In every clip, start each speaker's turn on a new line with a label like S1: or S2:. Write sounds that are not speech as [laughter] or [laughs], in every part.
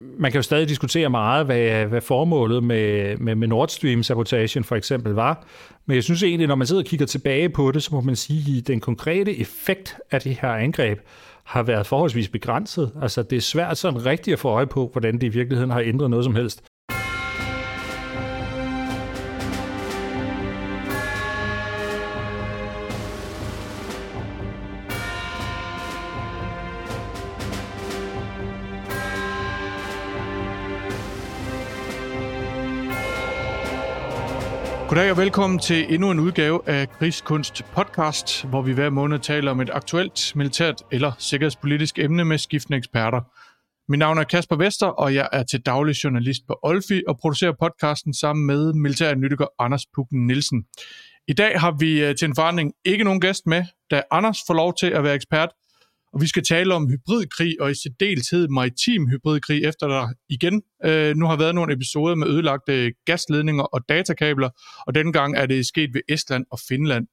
S1: man kan jo stadig diskutere meget, hvad, hvad formålet med, med, med Nord Stream-sabotagen for eksempel var. Men jeg synes egentlig, når man sidder og kigger tilbage på det, så må man sige, at den konkrete effekt af det her angreb har været forholdsvis begrænset. Altså det er svært sådan rigtigt at få øje på, hvordan det i virkeligheden har ændret noget som helst.
S2: Goddag og velkommen til endnu en udgave af Krigskunst podcast, hvor vi hver måned taler om et aktuelt militært eller sikkerhedspolitisk emne med skiftende eksperter. Mit navn er Kasper Vester, og jeg er til daglig journalist på Olfi og producerer podcasten sammen med militæranalytiker Anders Pukken Nielsen. I dag har vi øh, til en forandring ikke nogen gæst med, da Anders får lov til at være ekspert, og vi skal tale om hybridkrig, og i særdeleshed maritim hybridkrig, efter der igen øh, nu har været nogle episoder med ødelagte gasledninger og datakabler, og denne gang er det sket ved Estland og Finland.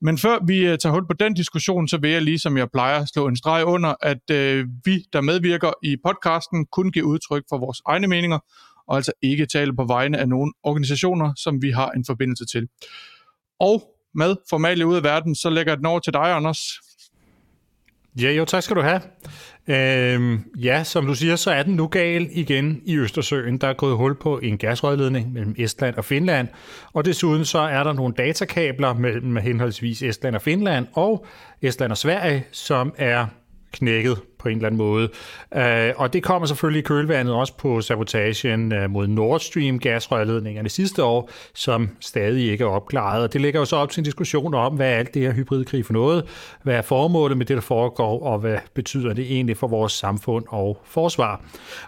S2: Men før vi øh, tager hul på den diskussion, så vil jeg lige som jeg plejer slå en streg under, at øh, vi, der medvirker i podcasten, kun giver udtryk for vores egne meninger, og altså ikke tale på vegne af nogle organisationer, som vi har en forbindelse til. Og med formalie ud af verden, så lægger jeg den over til dig, Anders.
S1: Ja, jo, tak skal du have. Øhm, ja, som du siger, så er den nu gal igen i Østersøen. Der er gået hul på en gasrørledning mellem Estland og Finland, og desuden så er der nogle datakabler mellem henholdsvis Estland og Finland og Estland og Sverige, som er knækket på en eller anden måde. Uh, og det kommer selvfølgelig i kølvandet også på sabotagen øh, mod Nord Stream gasrørledningerne sidste år, som stadig ikke er opklaret. Og det ligger jo så op til en diskussion om, hvad er alt det her hybridkrig for noget? Hvad er formålet med det, der foregår, og hvad betyder det egentlig for vores samfund og forsvar?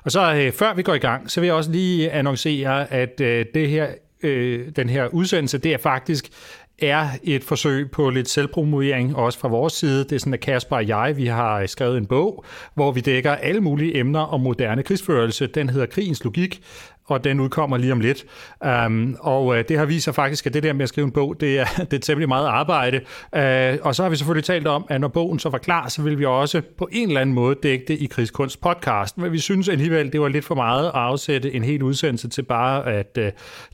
S1: Og så øh, før vi går i gang, så vil jeg også lige annoncere, at det her øh, den her udsendelse, det er faktisk er et forsøg på lidt selvpromovering, også fra vores side. Det er sådan, at Kasper og jeg, vi har skrevet en bog, hvor vi dækker alle mulige emner om moderne krigsførelse. Den hedder Krigens Logik, og den udkommer lige om lidt. Um, og uh, det har vist sig faktisk, at det der med at skrive en bog, det er, [laughs] det er temmelig meget arbejde. Uh, og så har vi selvfølgelig talt om, at når bogen så var klar, så vil vi også på en eller anden måde dække det i Krigskunst podcast. Men vi synes alligevel, det var lidt for meget at afsætte en hel udsendelse til bare at uh,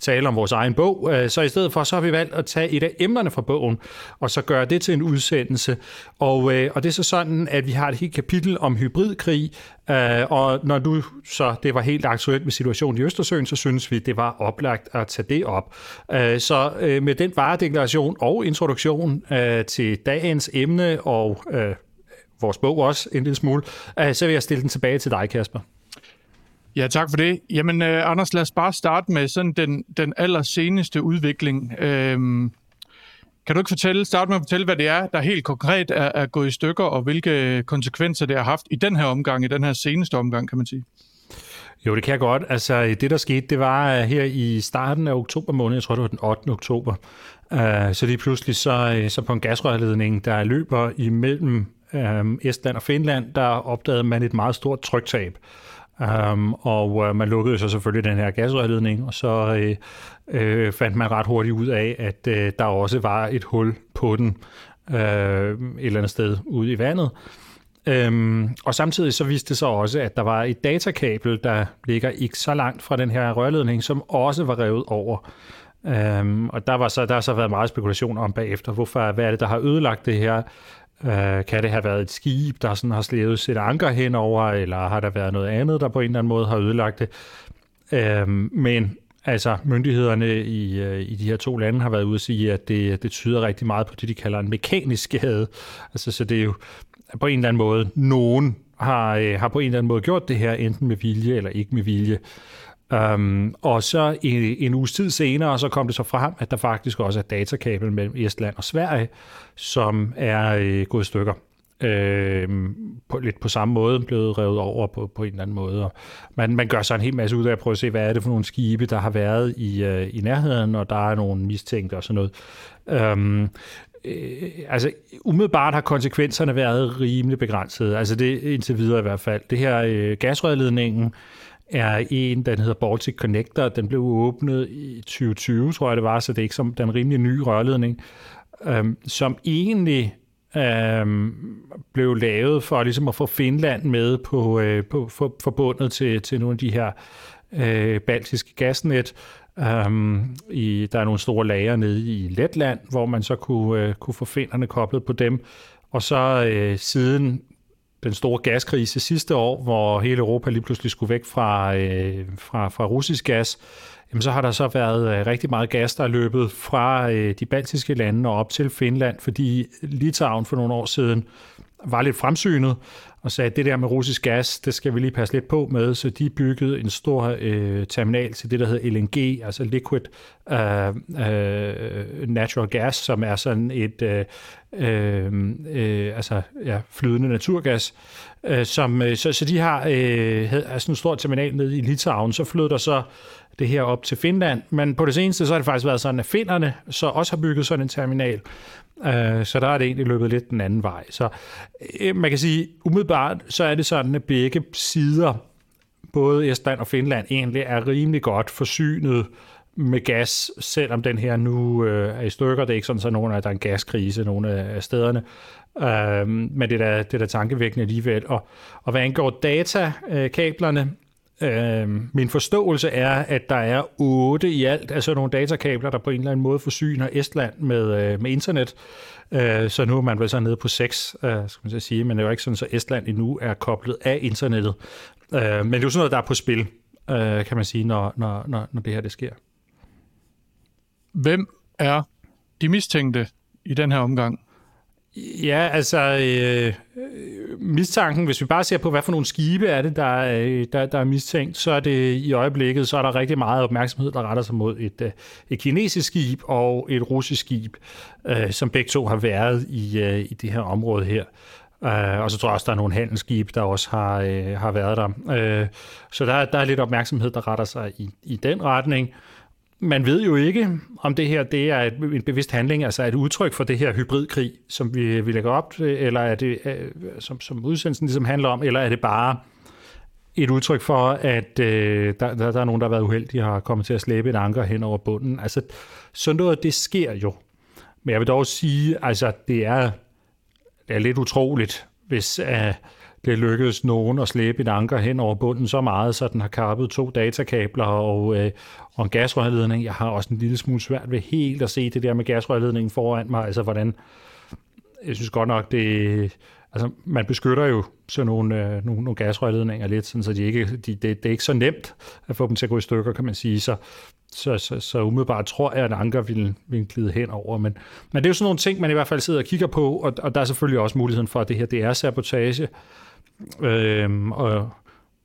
S1: tale om vores egen bog. Uh, så i stedet for, så har vi valgt at tage et af emnerne fra bogen, og så gøre det til en udsendelse. Og, uh, og det er så sådan, at vi har et helt kapitel om hybridkrig, Uh, og når du så det var helt aktuelt med situationen i Østersøen, så synes vi, det var oplagt at tage det op. Uh, så uh, med den varedeklaration og introduktion uh, til dagens emne og uh, vores bog også en lille smule, uh, så vil jeg stille den tilbage til dig, Kasper.
S2: Ja, tak for det. Jamen, uh, Anders, lad os bare starte med sådan den, den allerseneste udvikling. Uh, kan du ikke fortælle, starte med at fortælle, hvad det er, der helt konkret er, er gået i stykker, og hvilke konsekvenser det har haft i den her omgang, i den her seneste omgang, kan man sige?
S1: Jo, det kan jeg godt. Altså, det der skete, det var øh, her i starten af oktober måned, jeg tror, det var den 8. oktober. Øh, så lige pludselig, så, øh, så på en gasrørledning, der løber imellem Estland og Finland, der opdagede man et meget stort tryktab. Um, og uh, man lukkede så selvfølgelig den her gasrørledning, og så uh, uh, fandt man ret hurtigt ud af, at uh, der også var et hul på den uh, et eller andet sted ude i vandet. Um, og samtidig så viste det sig også, at der var et datakabel, der ligger ikke så langt fra den her rørledning, som også var revet over. Um, og der, var så, der har så været meget spekulation om bagefter, hvorfor, hvad er det, der har ødelagt det her? Øh, kan det have været et skib, der sådan har slævet sit anker henover, eller har der været noget andet, der på en eller anden måde har ødelagt det? Øh, men altså, myndighederne i, øh, i de her to lande har været ude at sige, at det, det tyder rigtig meget på det, de kalder en mekanisk skade. Altså, så det er jo på en eller anden måde, nogen har, øh, har på en eller anden måde gjort det her, enten med vilje eller ikke med vilje. Um, og så en, en uges tid senere, så kom det så frem, at der faktisk også er datakabel mellem Estland og Sverige, som er øh, gået i stykker. Øh, på, lidt på samme måde blevet revet over på, på en eller anden måde. Og man, man gør så en hel masse ud af at prøve at se, hvad er det for nogle skibe, der har været i, øh, i nærheden, og der er nogle mistænkte og sådan noget. Um, øh, altså umiddelbart har konsekvenserne været rimelig begrænsede. Altså det indtil videre i hvert fald. Det her øh, gasrørledningen er en, den hedder Baltic Connector. Den blev åbnet i 2020, tror jeg det var, så det er ikke som den rimelig nye rørledning, øhm, som egentlig øhm, blev lavet for ligesom at få Finland med på, øh, på for, forbundet til, til nogle af de her øh, baltiske gasnet. Øhm, i, der er nogle store lager nede i Letland, hvor man så kunne, øh, kunne få finderne koblet på dem. Og så øh, siden den store gaskrise sidste år, hvor hele Europa lige pludselig skulle væk fra, øh, fra, fra russisk gas, jamen så har der så været øh, rigtig meget gas, der er løbet fra øh, de baltiske lande og op til Finland, fordi Litauen for nogle år siden var lidt fremsynet og sagde, at det der med russisk gas, det skal vi lige passe lidt på med, så de byggede en stor øh, terminal til det, der hedder LNG, altså Liquid øh, øh, Natural Gas, som er sådan et øh, øh, øh altså, ja, flydende naturgas, øh, som, øh, så, så de har øh, altså en stor terminal nede i Litauen, så flød der så det her op til Finland, men på det seneste så har det faktisk været sådan, at finnerne så også har bygget sådan en terminal, Øh, så der er det egentlig løbet lidt den anden vej. Så øh, man kan sige, umiddelbart så er det sådan, at begge sider, både Estland og Finland, egentlig er rimelig godt forsynet med gas, selvom den her nu øh, er i stykker. Det er ikke sådan, at nogen af, der er en gaskrise nogle af stederne. Øh, men det er da, det er da tankevækkende alligevel. Og, og hvad angår datakablerne, Øh, min forståelse er, at der er otte i alt, altså nogle datakabler, der på en eller anden måde forsyner Estland med, øh, med internet. Øh, så nu er man vel så nede på seks, øh, skal man så sige, men det er jo ikke sådan, at Estland endnu er koblet af internettet. Øh, men det er jo sådan noget, der er på spil, øh, kan man sige, når, når, når, når det her det sker.
S2: Hvem er de mistænkte i den her omgang?
S1: Ja, altså øh, mistanken, hvis vi bare ser på, hvad for nogle skibe er det, der, øh, der, der er mistænkt, så er det i øjeblikket, så er der rigtig meget opmærksomhed, der retter sig mod et, øh, et kinesisk skib og et russisk skib, øh, som begge to har været i, øh, i det her område her. Uh, og så tror jeg også, der er nogle handelsskib, der også har, uh, har været der. Uh, så der, der er lidt opmærksomhed, der retter sig i, i den retning man ved jo ikke, om det her det er en bevidst handling, altså et udtryk for det her hybridkrig, som vi, vi lægger op til, eller er det, øh, som, som udsendelsen ligesom handler om, eller er det bare et udtryk for, at øh, der, der, der er nogen, der har været uheldige og har kommet til at slæbe et anker hen over bunden. Altså, sådan noget, det sker jo. Men jeg vil dog sige, altså, det er, det er lidt utroligt, hvis Øh, det lykkedes nogen at slæbe et anker hen over bunden så meget, så den har kappet to datakabler og, øh, og en gasrørledning. Jeg har også en lille smule svært ved helt at se det der med gasrørledningen foran mig, altså hvordan, jeg synes godt nok, det, altså man beskytter jo sådan nogle, øh, nogle, nogle gasrørledninger lidt, sådan, så de ikke, de, det, det er ikke så nemt at få dem til at gå i stykker, kan man sige. Så, så, så, så umiddelbart tror jeg, at anker vil, vil glide hen over. Men, men det er jo sådan nogle ting, man i hvert fald sidder og kigger på, og, og der er selvfølgelig også muligheden for, at det her det er sabotage. Øhm, og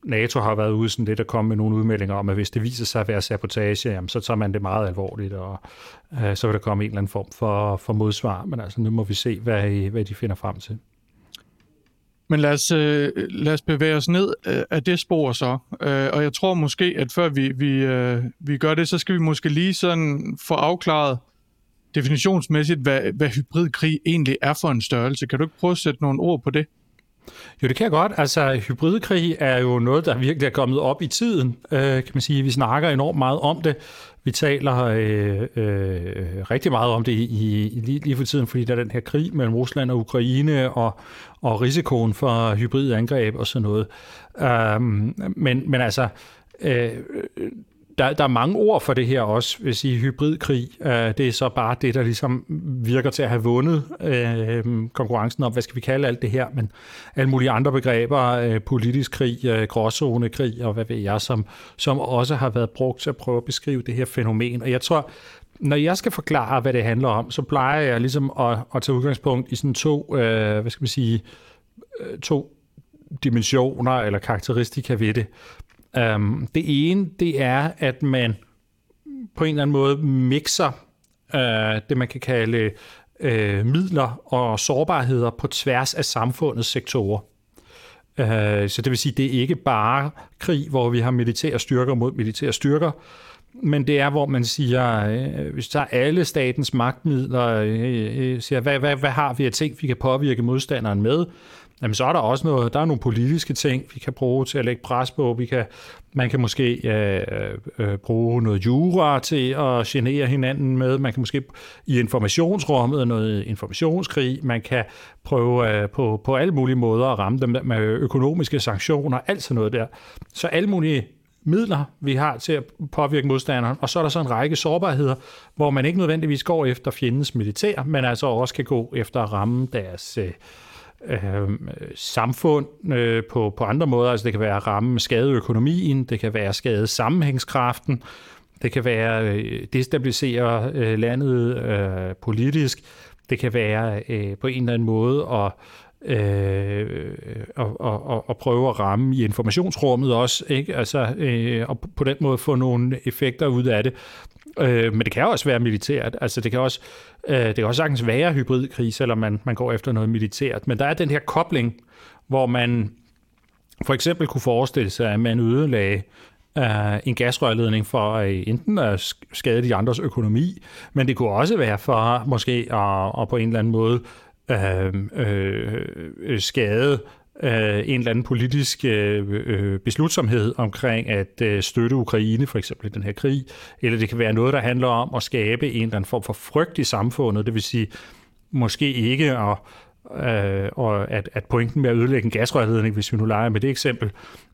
S1: NATO har været ude sådan lidt at komme med nogle udmeldinger om, at hvis det viser sig at være sabotage, jamen, så tager man det meget alvorligt, og øh, så vil der komme en eller anden form for, for modsvar. Men altså, nu må vi se, hvad, hvad de finder frem til.
S2: Men lad os, øh, lad os bevæge os ned øh, af det spor så. Øh, og jeg tror måske, at før vi, vi, øh, vi gør det, så skal vi måske lige sådan få afklaret definitionsmæssigt, hvad, hvad hybridkrig egentlig er for en størrelse. Kan du ikke prøve at sætte nogle ord på det?
S1: Jo, det kan jeg godt. Altså, hybridkrig er jo noget, der virkelig er kommet op i tiden, øh, kan man sige. Vi snakker enormt meget om det. Vi taler øh, øh, rigtig meget om det i, i, lige, lige for tiden, fordi der er den her krig mellem Rusland og Ukraine, og, og risikoen for hybridangreb og sådan noget. Øh, men, men altså, øh, der, der er mange ord for det her også, hvis I hybridkrig. Øh, det er så bare det, der ligesom virker til at have vundet øh, konkurrencen om, hvad skal vi kalde alt det her, men alle mulige andre begreber, øh, politisk krig, øh, gråzonekrig og hvad ved jeg, som, som også har været brugt til at prøve at beskrive det her fænomen. Og jeg tror, når jeg skal forklare, hvad det handler om, så plejer jeg ligesom at, at tage udgangspunkt i sådan to, øh, hvad skal man sige, øh, to dimensioner eller karakteristika ved det. Um, det ene, det er, at man på en eller anden måde mixer uh, det, man kan kalde uh, midler og sårbarheder på tværs af samfundets sektorer. Uh, så det vil sige, det er ikke bare krig, hvor vi har militære styrker mod militære styrker, men det er, hvor man siger, øh, hvis vi tager alle statens magtmidler, øh, øh, siger, hvad, hvad, hvad har vi af ting, vi kan påvirke modstanderen med, jamen så er der også noget, der er nogle politiske ting, vi kan bruge til at lægge pres på. Vi kan, man kan måske øh, øh, bruge noget jura til at genere hinanden med. Man kan måske i informationsrummet noget informationskrig. Man kan prøve øh, på, på alle mulige måder at ramme dem med økonomiske sanktioner, alt sådan noget der. Så alle mulige midler, vi har til at påvirke modstanderen, og så er der så en række sårbarheder, hvor man ikke nødvendigvis går efter fjendens militær, men altså også kan gå efter at ramme deres øh, øh, samfund øh, på, på andre måder. Altså det kan være at ramme skade økonomien, det kan være skade sammenhængskraften, det kan være øh, destabilisere øh, landet øh, politisk, det kan være øh, på en eller anden måde at øh, og, og, og, og prøve at ramme i informationsrummet også, ikke? Altså, øh, og på den måde få nogle effekter ud af det. Øh, men det kan også være militært. Altså, det kan også, øh, det kan også sagtens være hybridkrig, selvom man, man går efter noget militært. Men der er den her kobling, hvor man for eksempel kunne forestille sig, at man ødelagde øh, en gasrørledning for øh, enten at skade de andres økonomi, men det kunne også være for måske at, at på en eller anden måde øh, øh, skade øh, en eller anden politisk øh, øh, beslutsomhed omkring at øh, støtte Ukraine, for eksempel i den her krig, eller det kan være noget, der handler om at skabe en eller anden form for frygt i samfundet, det vil sige måske ikke at øh, og at, at pointen med at ødelægge en gasrørledning, hvis vi nu leger med det eksempel,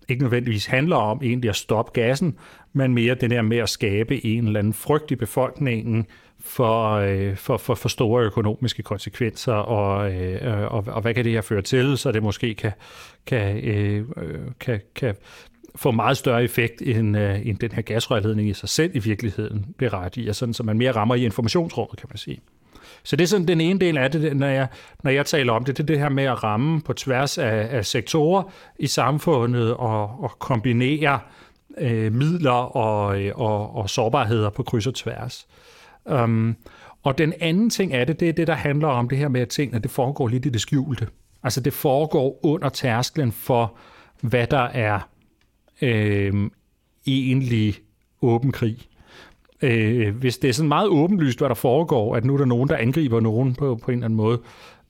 S1: ikke nødvendigvis handler om egentlig at stoppe gassen, men mere den her med at skabe en eller anden frygt i befolkningen for, øh, for, for, for store økonomiske konsekvenser, og, øh, og, og hvad kan det her føre til, så det måske kan, kan, øh, kan, kan få meget større effekt, end, øh, end den her gasrørledning i sig selv i virkeligheden berettiger, sådan så man mere rammer i informationsrådet, kan man sige. Så det er sådan den ene del af det, når jeg, når jeg taler om det, det er det her med at ramme på tværs af, af sektorer i samfundet og, og kombinere øh, midler og, øh, og, og sårbarheder på kryds og tværs. Um, og den anden ting af det, det er det, der handler om det her med, at tingene det foregår lidt i det skjulte. Altså det foregår under tærsklen for, hvad der er øh, egentlig åben krig. Øh, hvis det er sådan meget åbenlyst, hvad der foregår, at nu er der nogen, der angriber nogen på, på en eller anden måde,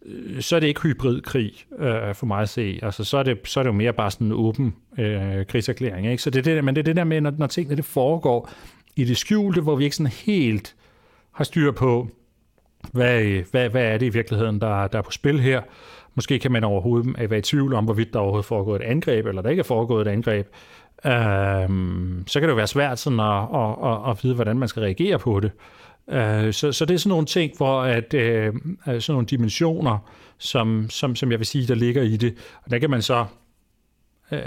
S1: øh, så er det ikke hybridkrig øh, for mig at se. Altså, så, er det, så er det jo mere bare sådan en åben øh, krigserklæring. Ikke? Så det er det, men det er det der med, når, når tingene det foregår i det skjulte, hvor vi ikke sådan helt har styr på, hvad, hvad, hvad er det i virkeligheden, der, der er på spil her. Måske kan man overhovedet være i tvivl om, hvorvidt der overhovedet foregået et angreb, eller der ikke er foregået et angreb. Øhm, så kan det jo være svært sådan at, at, at, at vide, hvordan man skal reagere på det. Øh, så, så det er sådan nogle ting, hvor at, øh, øh sådan nogle dimensioner, som, som, som jeg vil sige, der ligger i det. Og der kan man så øh,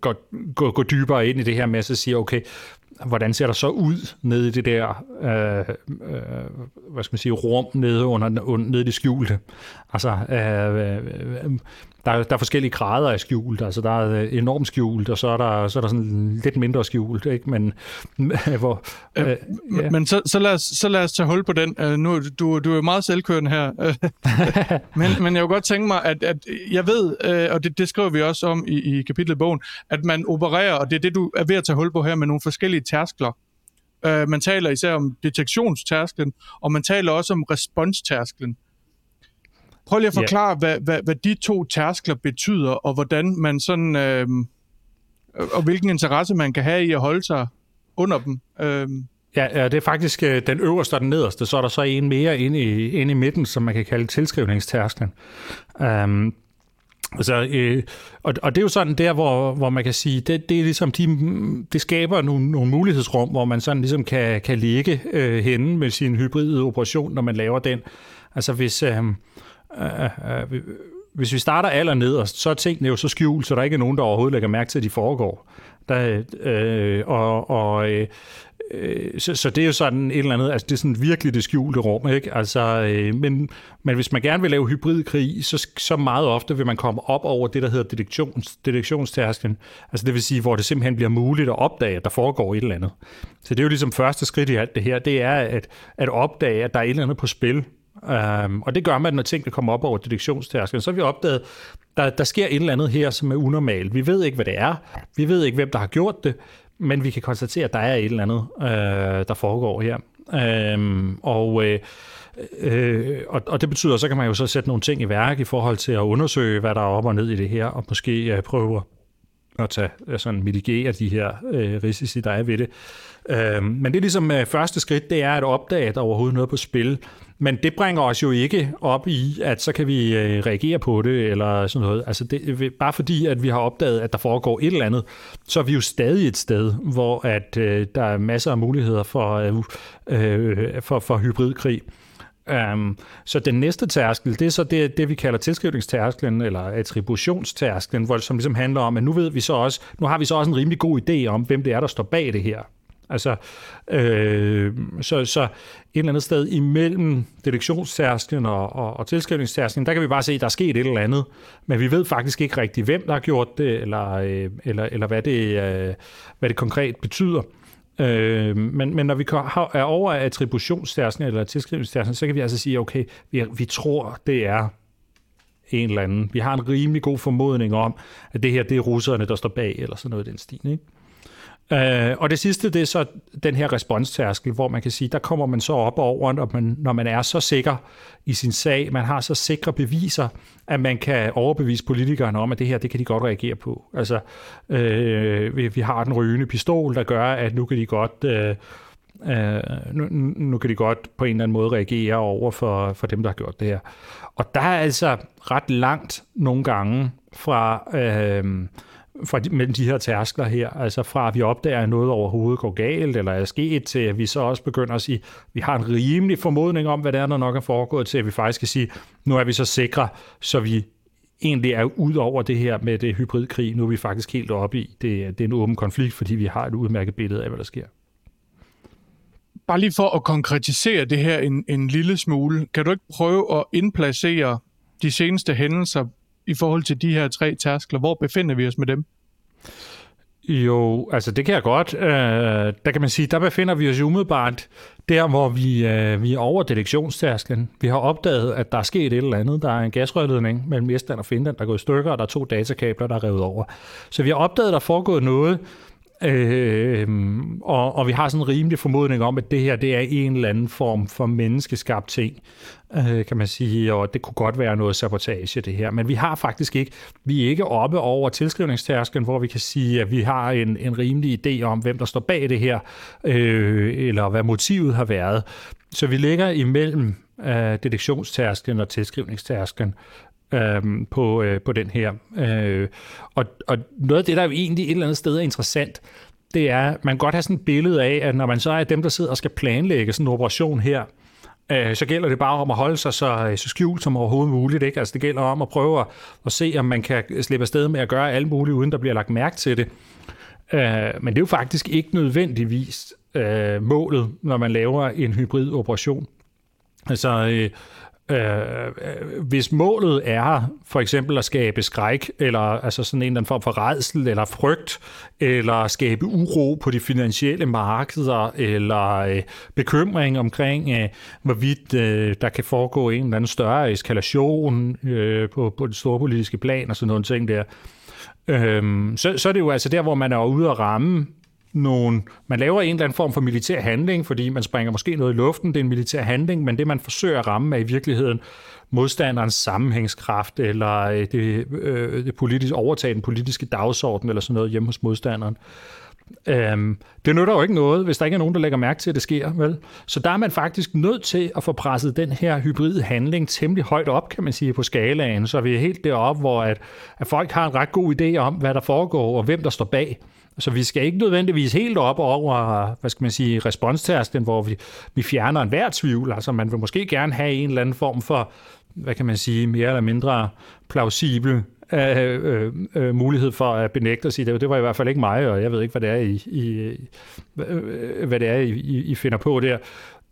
S1: gå, gå, gå dybere ind i det her med at sige, okay, hvordan ser der så ud nede i det der, øh, øh, hvad skal man sige, rum nede under, under nede i det skjulte? Altså, øh, øh, øh der, er, der er forskellige grader af skjult. Altså, der er enormt skjult, og så er der, så er der sådan lidt mindre skjult, ikke? Men, [laughs] hvor,
S2: øh, ja. Men så, så, lad os, så lad os tage hul på den. Uh, nu, du, du er meget selvkørende her. [laughs] men, men jeg vil godt tænke mig, at, at jeg ved, uh, og det, det skriver vi også om i, i kapitlet i bogen, at man opererer, og det er det, du er ved at tage hul på her, med nogle forskellige tærskler. Uh, man taler især om detektionstærsklen, og man taler også om responstærsklen. Prøv lige at forklare, yeah. hvad, hvad, hvad de to tærskler betyder, og hvordan man sådan, øh, og hvilken interesse man kan have i at holde sig under dem. Øh.
S1: Ja, det er faktisk øh, den øverste og den nederste, så er der så en mere inde i, inde i midten, som man kan kalde tilskrivningstærsklen. Um, Altså, øh, og, og det er jo sådan der, hvor, hvor man kan sige, det, det er ligesom, de, det skaber nogle, nogle mulighedsrum, hvor man sådan ligesom kan, kan ligge øh, henne med sin hybride operation, når man laver den. Altså hvis, øh, uh, uh, hvis vi starter aller nederst, så er tingene jo så skjult, så der ikke er nogen, der overhovedet lægger mærke til, at de foregår. Der, øh, og, og øh, så, så det er jo sådan et eller andet, altså det er sådan virkelig det skjulte rum, ikke? Altså, øh, men, men hvis man gerne vil lave hybridkrig, så, så meget ofte vil man komme op over det, der hedder detektions, detektionstærsken, altså det vil sige, hvor det simpelthen bliver muligt at opdage, at der foregår et eller andet. Så det er jo ligesom første skridt i alt det her, det er at, at opdage, at der er et eller andet på spil, Um, og det gør man, når tingene kommer op over detektionstærsklen. Så har vi opdaget, der, der sker et eller andet her, som er unormalt. Vi ved ikke, hvad det er. Vi ved ikke, hvem der har gjort det, men vi kan konstatere, at der er et eller andet, uh, der foregår her. Um, og, øh, øh, og, og det betyder, så kan man jo så sætte nogle ting i værk i forhold til at undersøge, hvad der er op og ned i det her, og måske øh, prøve at tage, øh, sådan mitigere de her øh, risici, der er ved det. Øh, men det er ligesom øh, første skridt, det er at opdage, at der overhovedet noget på spil. Men det bringer os jo ikke op i, at så kan vi øh, reagere på det, eller sådan noget. Altså det, øh, bare fordi, at vi har opdaget, at der foregår et eller andet, så er vi jo stadig et sted, hvor at øh, der er masser af muligheder for, øh, øh for, for hybridkrig. Um, så den næste tærskel, det er så det, det vi kalder tilskrivningstærsklen, eller attributionstærsklen, hvor, som ligesom handler om, at nu ved vi så også, nu har vi så også en rimelig god idé om, hvem det er, der står bag det her. Altså, øh, så, så et eller andet sted imellem detektionstærsklen og, og, og tilskrivningstærsklen, der kan vi bare se, at der er sket et eller andet, men vi ved faktisk ikke rigtig, hvem der har gjort det, eller, øh, eller, eller hvad, det, øh, hvad det konkret betyder. Øh, men, men når vi er over attributionstærsklen eller tilskrivningsstærsen, så kan vi altså sige, okay, vi, vi tror, det er en eller anden. Vi har en rimelig god formodning om, at det her, det er russerne, der står bag, eller sådan noget i den stil. Ikke? Øh, og det sidste, det er så den her responstærskel, hvor man kan sige, der kommer man så op over, når man, når man er så sikker i sin sag, man har så sikre beviser, at man kan overbevise politikerne om, at det her, det kan de godt reagere på. Altså, øh, vi, vi har den rygende pistol, der gør, at nu kan de godt... Øh, Uh, nu, nu kan de godt på en eller anden måde reagere over for, for dem, der har gjort det her. Og der er altså ret langt nogle gange fra, uh, fra de, mellem de her tærskler her, altså fra at vi opdager, at noget overhovedet går galt, eller er sket, til at vi så også begynder at sige, at vi har en rimelig formodning om, hvad det er, der nok er foregået, til at vi faktisk kan sige, nu er vi så sikre, så vi egentlig er ud over det her med det hybridkrig. Nu er vi faktisk helt oppe i, det, det er en åben konflikt, fordi vi har et udmærket billede af, hvad der sker.
S2: Bare lige for at konkretisere det her en, en lille smule, kan du ikke prøve at indplacere de seneste hændelser i forhold til de her tre tærskler? Hvor befinder vi os med dem?
S1: Jo, altså det kan jeg godt. Øh, der kan man sige, der befinder vi os umiddelbart der, hvor vi, øh, vi er over detektionstærsklen. Vi har opdaget, at der er sket et eller andet. Der er en gasrørledning mellem Estland og Finland, der er gået i stykker, og der er to datakabler, der er revet over. Så vi har opdaget, at der er foregået noget, Øh, og, og vi har sådan en rimelig formodning om, at det her det er en eller anden form for menneskeskabt ting, øh, kan man sige, og det kunne godt være noget sabotage, det her. Men vi har faktisk ikke, vi er ikke oppe over tilskrivningstærsklen, hvor vi kan sige, at vi har en, en rimelig idé om, hvem der står bag det her, øh, eller hvad motivet har været. Så vi ligger imellem øh, detektionstærsklen og tilskrivningstærsklen øh, på, øh, på den her. Øh, og, og noget af det, der jo egentlig et eller andet sted er interessant, det er, man kan godt have sådan et billede af, at når man så er dem, der sidder og skal planlægge sådan en operation her, øh, så gælder det bare om at holde sig så, øh, så skjult som overhovedet muligt. Ikke? Altså det gælder om at prøve at, at se, om man kan slippe afsted med at gøre alt muligt, uden der bliver lagt mærke til det. Øh, men det er jo faktisk ikke nødvendigvis øh, målet, når man laver en hybrid operation. Altså, øh, Øh, øh, hvis målet er for eksempel at skabe skræk, eller altså sådan en eller anden form for redsel, eller frygt, eller skabe uro på de finansielle markeder, eller øh, bekymring omkring, øh, hvorvidt øh, der kan foregå en eller anden større eskalation øh, på, på det store politiske plan, og sådan nogle ting der, øh, så, så er det jo altså der, hvor man er ude at ramme nogle, man laver en eller anden form for militær handling, fordi man springer måske noget i luften, det er en militær handling, men det man forsøger at ramme er i virkeligheden modstanderens sammenhængskraft, eller øh, det, øh, det politiske, overtage den politiske dagsorden, eller sådan noget hjemme hos modstanderen. Øhm, det nytter jo ikke noget, hvis der ikke er nogen, der lægger mærke til, at det sker, vel? Så der er man faktisk nødt til at få presset den her hybride handling temmelig højt op, kan man sige, på skalaen, så vi er helt deroppe, hvor at, at folk har en ret god idé om, hvad der foregår, og hvem der står bag. Så vi skal ikke nødvendigvis helt op over, hvad skal man sige, responstærsten, hvor vi, vi fjerner enhver tvivl. Altså man vil måske gerne have en eller anden form for, hvad kan man sige, mere eller mindre plausibel øh, øh, øh, mulighed for at benægte og sige, det, det var i hvert fald ikke mig, og jeg ved ikke, hvad det er, I, I, øh, hvad det er, I, I finder på der.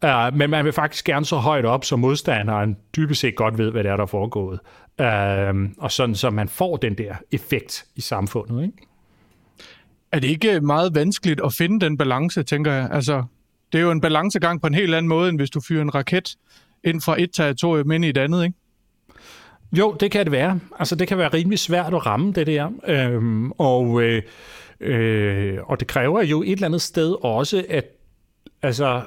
S1: Uh, men man vil faktisk gerne så højt op, så modstanderen dybest set godt ved, hvad det er, der er foregået. Uh, og sådan, så man får den der effekt i samfundet. Ikke?
S2: Er det ikke meget vanskeligt at finde den balance, tænker jeg? Altså, det er jo en balancegang på en helt anden måde, end hvis du fyrer en raket ind fra et territorium ind i et andet, ikke?
S1: Jo, det kan det være. Altså, det kan være rimelig svært at ramme det der. Øhm, og, øh, øh, og det kræver jo et eller andet sted også, at altså,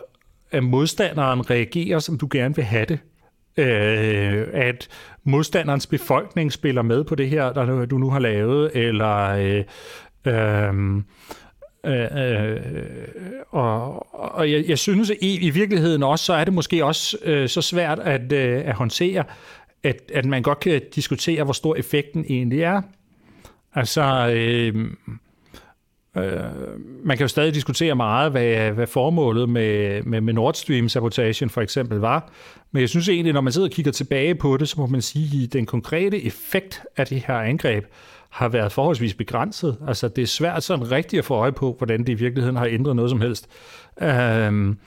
S1: at modstanderen reagerer, som du gerne vil have det. Øh, at modstanderens befolkning spiller med på det her, der du nu har lavet, eller øh, øh, Øh, øh, og og jeg, jeg synes i, i virkeligheden også, så er det måske også øh, så svært at, øh, at håndtere, at, at man godt kan diskutere, hvor stor effekten egentlig er. Altså, øh, øh, man kan jo stadig diskutere meget, hvad, hvad formålet med, med, med Nord Stream-sabotagen for eksempel var. Men jeg synes egentlig, når man sidder og kigger tilbage på det, så må man sige, at den konkrete effekt af det her angreb har været forholdsvis begrænset. Altså, det er svært sådan rigtigt at få øje på, hvordan det i virkeligheden har ændret noget som helst. Øhm,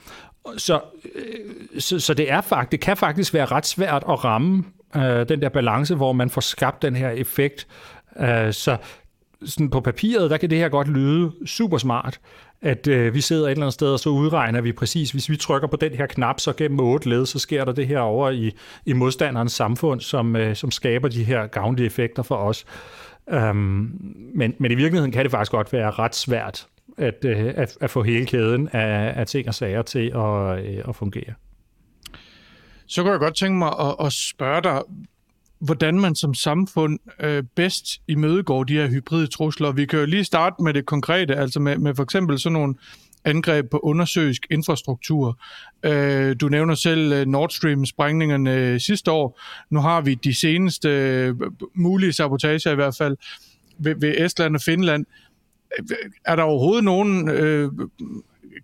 S1: så, øh, så, så det er faktisk, det kan faktisk være ret svært at ramme øh, den der balance, hvor man får skabt den her effekt. Øh, så sådan på papiret, der kan det her godt lyde super smart, at øh, vi sidder et eller andet sted, og så udregner vi præcis, hvis vi trykker på den her knap, så gennem otte led, så sker der det her over i, i modstanderens samfund, som, øh, som skaber de her gavnlige effekter for os. Øhm, men, men i virkeligheden kan det faktisk godt være ret svært at, øh, at, at få hele kæden af, af ting og sager til at, øh, at fungere.
S2: Så kunne jeg godt tænke mig at, at spørge dig, hvordan man som samfund øh, bedst imødegår de her hybride trusler. Vi kan jo lige starte med det konkrete, altså med, med for eksempel sådan nogle angreb på undersøisk infrastruktur. Øh, du nævner selv øh, Nord Stream-sprængningerne øh, sidste år. Nu har vi de seneste øh, mulige sabotager i hvert fald ved, ved Estland og Finland. Er der overhovedet nogen... Øh,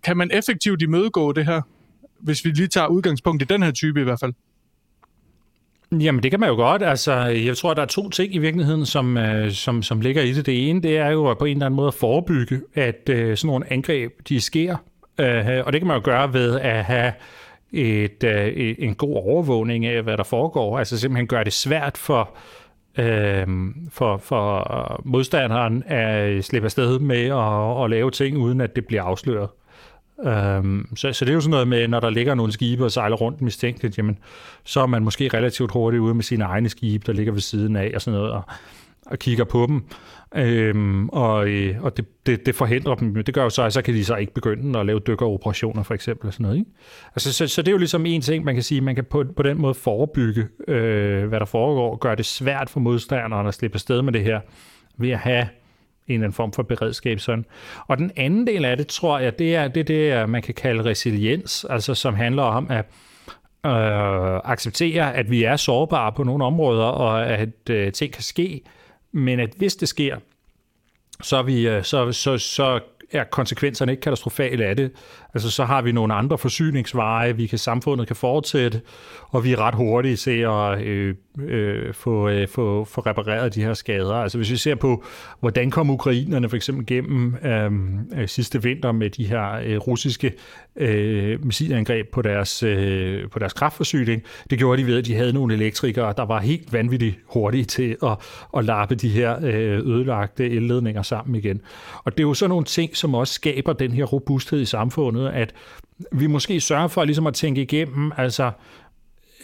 S2: kan man effektivt imødegå det her, hvis vi lige tager udgangspunkt i den her type i hvert fald?
S1: Jamen, det kan man jo godt. Altså, jeg tror, der er to ting i virkeligheden, som, øh, som, som ligger i det. Det ene, det er jo på en eller anden måde at forebygge, at øh, sådan nogle angreb, de sker. Øh, og det kan man jo gøre ved at have et, øh, en god overvågning af, hvad der foregår. Altså simpelthen gøre det svært for, øh, for, for modstanderen at slippe afsted med at, at lave ting, uden at det bliver afsløret. Øhm, så, så det er jo sådan noget med, når der ligger nogle skibe og sejler rundt mistænkeligt, jamen, så er man måske relativt hurtigt ude med sine egne skibe, der ligger ved siden af og sådan noget, og, og kigger på dem. Øhm, og øh, og det, det, det forhindrer dem. Det gør jo så, at så kan de så ikke begynde at lave dykkeroperationer for eksempel. Og sådan noget, ikke? Altså, så, så det er jo ligesom en ting, man kan sige, man kan på, på den måde forebygge, øh, hvad der foregår, gøre det svært for modstanderne at slippe afsted med det her, ved at have en eller anden form for beredskab. Sådan. Og den anden del af det, tror jeg, det er det, det øh, man kan kalde resiliens, altså som handler om at øh, acceptere, at vi er sårbare på nogle områder, og at øh, ting kan ske, men at hvis det sker, så, vi, øh, så, så, så er konsekvenserne ikke katastrofale af det. Altså så har vi nogle andre forsyningsveje, vi kan samfundet kan fortsætte, og vi er ret hurtige til at øh, øh, få, øh, få, få repareret de her skader. Altså hvis vi ser på, hvordan kom ukrainerne for eksempel gennem øhm, øh, sidste vinter med de her øh, russiske øh, missilangreb på deres, øh, på deres kraftforsyning, det gjorde de ved, at de havde nogle elektrikere, der var helt vanvittigt hurtige til at, at lappe de her øh, ødelagte elledninger sammen igen. Og det er jo sådan nogle ting, som også skaber den her robusthed i samfundet, at vi måske sørger for ligesom at tænke igennem, altså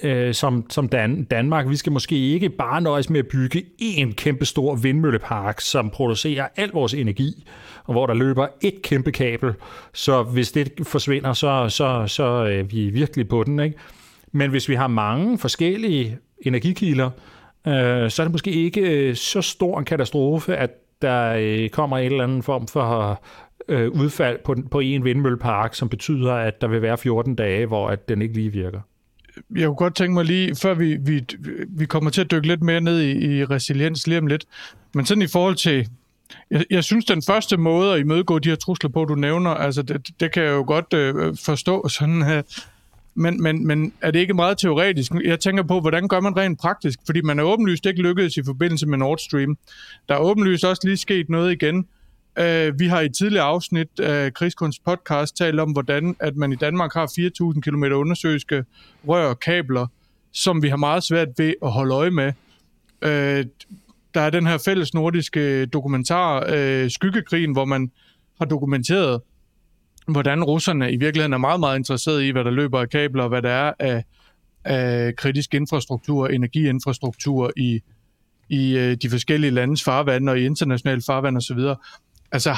S1: øh, som, som Dan, Danmark, vi skal måske ikke bare nøjes med at bygge én kæmpe stor vindmøllepark, som producerer al vores energi, og hvor der løber et kæmpe kabel. Så hvis det forsvinder, så, så, så øh, er vi virkelig på den. Ikke? Men hvis vi har mange forskellige energikilder, øh, så er det måske ikke øh, så stor en katastrofe, at der øh, kommer en eller anden form for øh, udfald på, på en vindmøllepark, som betyder, at der vil være 14 dage, hvor at den ikke lige virker.
S2: Jeg kunne godt tænke mig lige, før vi, vi, vi kommer til at dykke lidt mere ned i, i resiliens lige om lidt, men sådan i forhold til, jeg, jeg synes, den første måde at imødegå de her trusler på, du nævner, altså det, det kan jeg jo godt øh, forstå sådan her, men, men, men er det ikke meget teoretisk? Jeg tænker på, hvordan gør man rent praktisk? Fordi man er åbenlyst ikke lykkedes i forbindelse med Nord Stream. Der er åbenlyst også lige sket noget igen. Uh, vi har i et tidligere afsnit af Krigskunst podcast talt om, hvordan at man i Danmark har 4.000 km undersøiske rør og kabler, som vi har meget svært ved at holde øje med. Uh, der er den her fælles nordiske dokumentar, uh, Skyggekrigen, hvor man har dokumenteret, hvordan russerne i virkeligheden er meget, meget interesseret i, hvad der løber af kabler, og hvad der er af, af kritisk infrastruktur, energiinfrastruktur i, i øh, de forskellige landes farvand og i internationale farvand osv. Altså,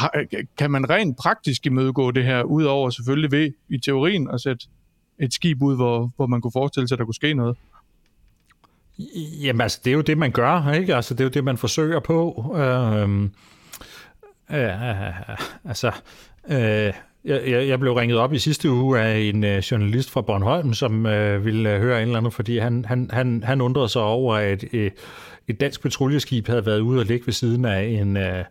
S2: kan man rent praktisk imødegå det her, udover selvfølgelig ved i teorien at sætte et skib ud, hvor, hvor man kunne forestille sig, at der kunne ske noget?
S1: Jamen altså, det er jo det, man gør, ikke? Altså, det er jo det, man forsøger på. Øhm, øh, øh, øh, altså, øh, jeg, jeg blev ringet op i sidste uge af en øh, journalist fra Bornholm, som øh, ville øh, høre en eller anden, fordi han, han, han, han undrede sig over, at øh, et dansk patruljeskib havde været ude og ligge ved siden af øh, en, øh,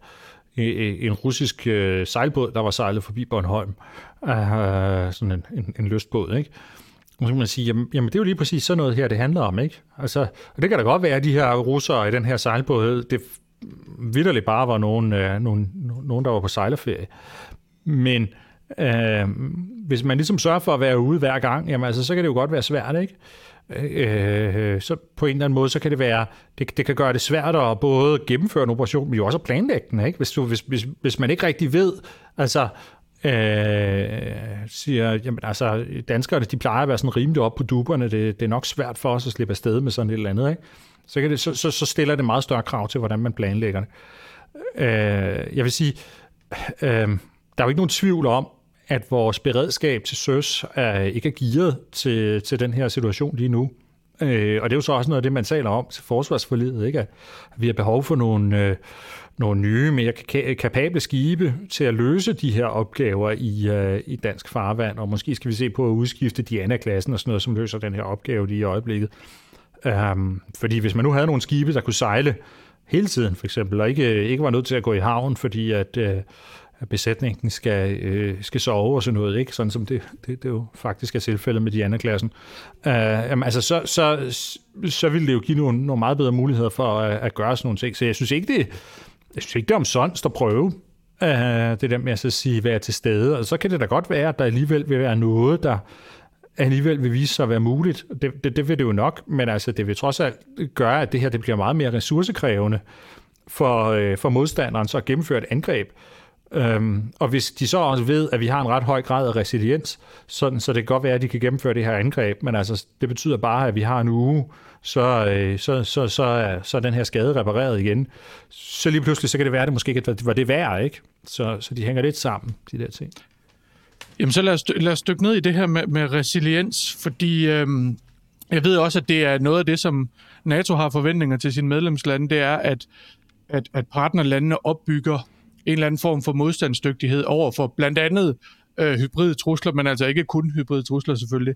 S1: en russisk øh, sejlbåd, der var sejlet forbi Bornholm. Øh, sådan en, en, en lystbåd, ikke? Og så kan man sige, jamen, jamen det er jo lige præcis sådan noget her, det handler om, ikke? Altså, og det kan da godt være, at de her russere i den her sejlbåd, det vidderligt bare var nogen, øh, nogen, nogen, der var på sejlerferie. Men øh, hvis man ligesom sørger for at være ude hver gang, jamen altså, så kan det jo godt være svært, ikke? Øh, øh, så på en eller anden måde, så kan det være, det, det kan gøre det svært at både gennemføre en operation, men jo også at planlægge den, ikke? Hvis, du, hvis, hvis, hvis man ikke rigtig ved, altså, øh, siger, jamen altså, danskerne, de plejer at være sådan rimelig op på duberne, det, det er nok svært for os at slippe afsted med sådan et eller andet, ikke? Så, kan det, så, så, så stiller det meget større krav til, hvordan man planlægger det. Øh, jeg vil sige, øh, der er jo ikke nogen tvivl om, at vores beredskab til søs er, ikke er gearet til, til den her situation lige nu. Øh, og det er jo så også noget af det, man taler om til forsvarsforledet, ikke? at vi har behov for nogle, øh, nogle nye, mere kapable skibe til at løse de her opgaver i, øh, i dansk farvand, og måske skal vi se på at udskifte Diana-klassen og sådan noget, som løser den her opgave lige i øjeblikket. Um, fordi hvis man nu havde nogle skibe, der kunne sejle hele tiden, for eksempel, og ikke, ikke var nødt til at gå i havn, fordi at, øh, at besætningen skal, øh, skal sove og sådan noget, ikke? sådan som det, det, det jo faktisk er tilfældet med Diana-klassen. Uh, jamen, altså, så, så, så ville det jo give nogle, nogle meget bedre muligheder for at, at gøre sådan nogle ting. Så jeg synes ikke, det, jeg synes ikke, det er omsonst at prøve uh, det der med at så sige, være til stede. Og så kan det da godt være, at der alligevel vil være noget, der alligevel vil vise sig at være muligt. Det, det, det vil det jo nok, men altså, det vil trods alt gøre, at det her det bliver meget mere ressourcekrævende for, øh, for modstanderen så at gennemføre et angreb. Øhm, og hvis de så også ved, at vi har en ret høj grad af resiliens, sådan, så det kan godt være, at de kan gennemføre det her angreb, men altså, det betyder bare, at vi har en uge, så, øh, så, så, så, er, så er den her skade repareret igen. Så lige pludselig, så kan det være, at det måske ikke var det værd, ikke? Så, så de hænger lidt sammen, de der ting.
S2: Jamen så lad os, lad os dykke ned i det her med, med resiliens, fordi øhm, jeg ved også, at det er noget af det, som NATO har forventninger til sine medlemslande, det er, at, at, at partnerlandene opbygger en eller anden form for modstandsdygtighed over for blandt andet øh, hybride trusler, men altså ikke kun hybride trusler selvfølgelig.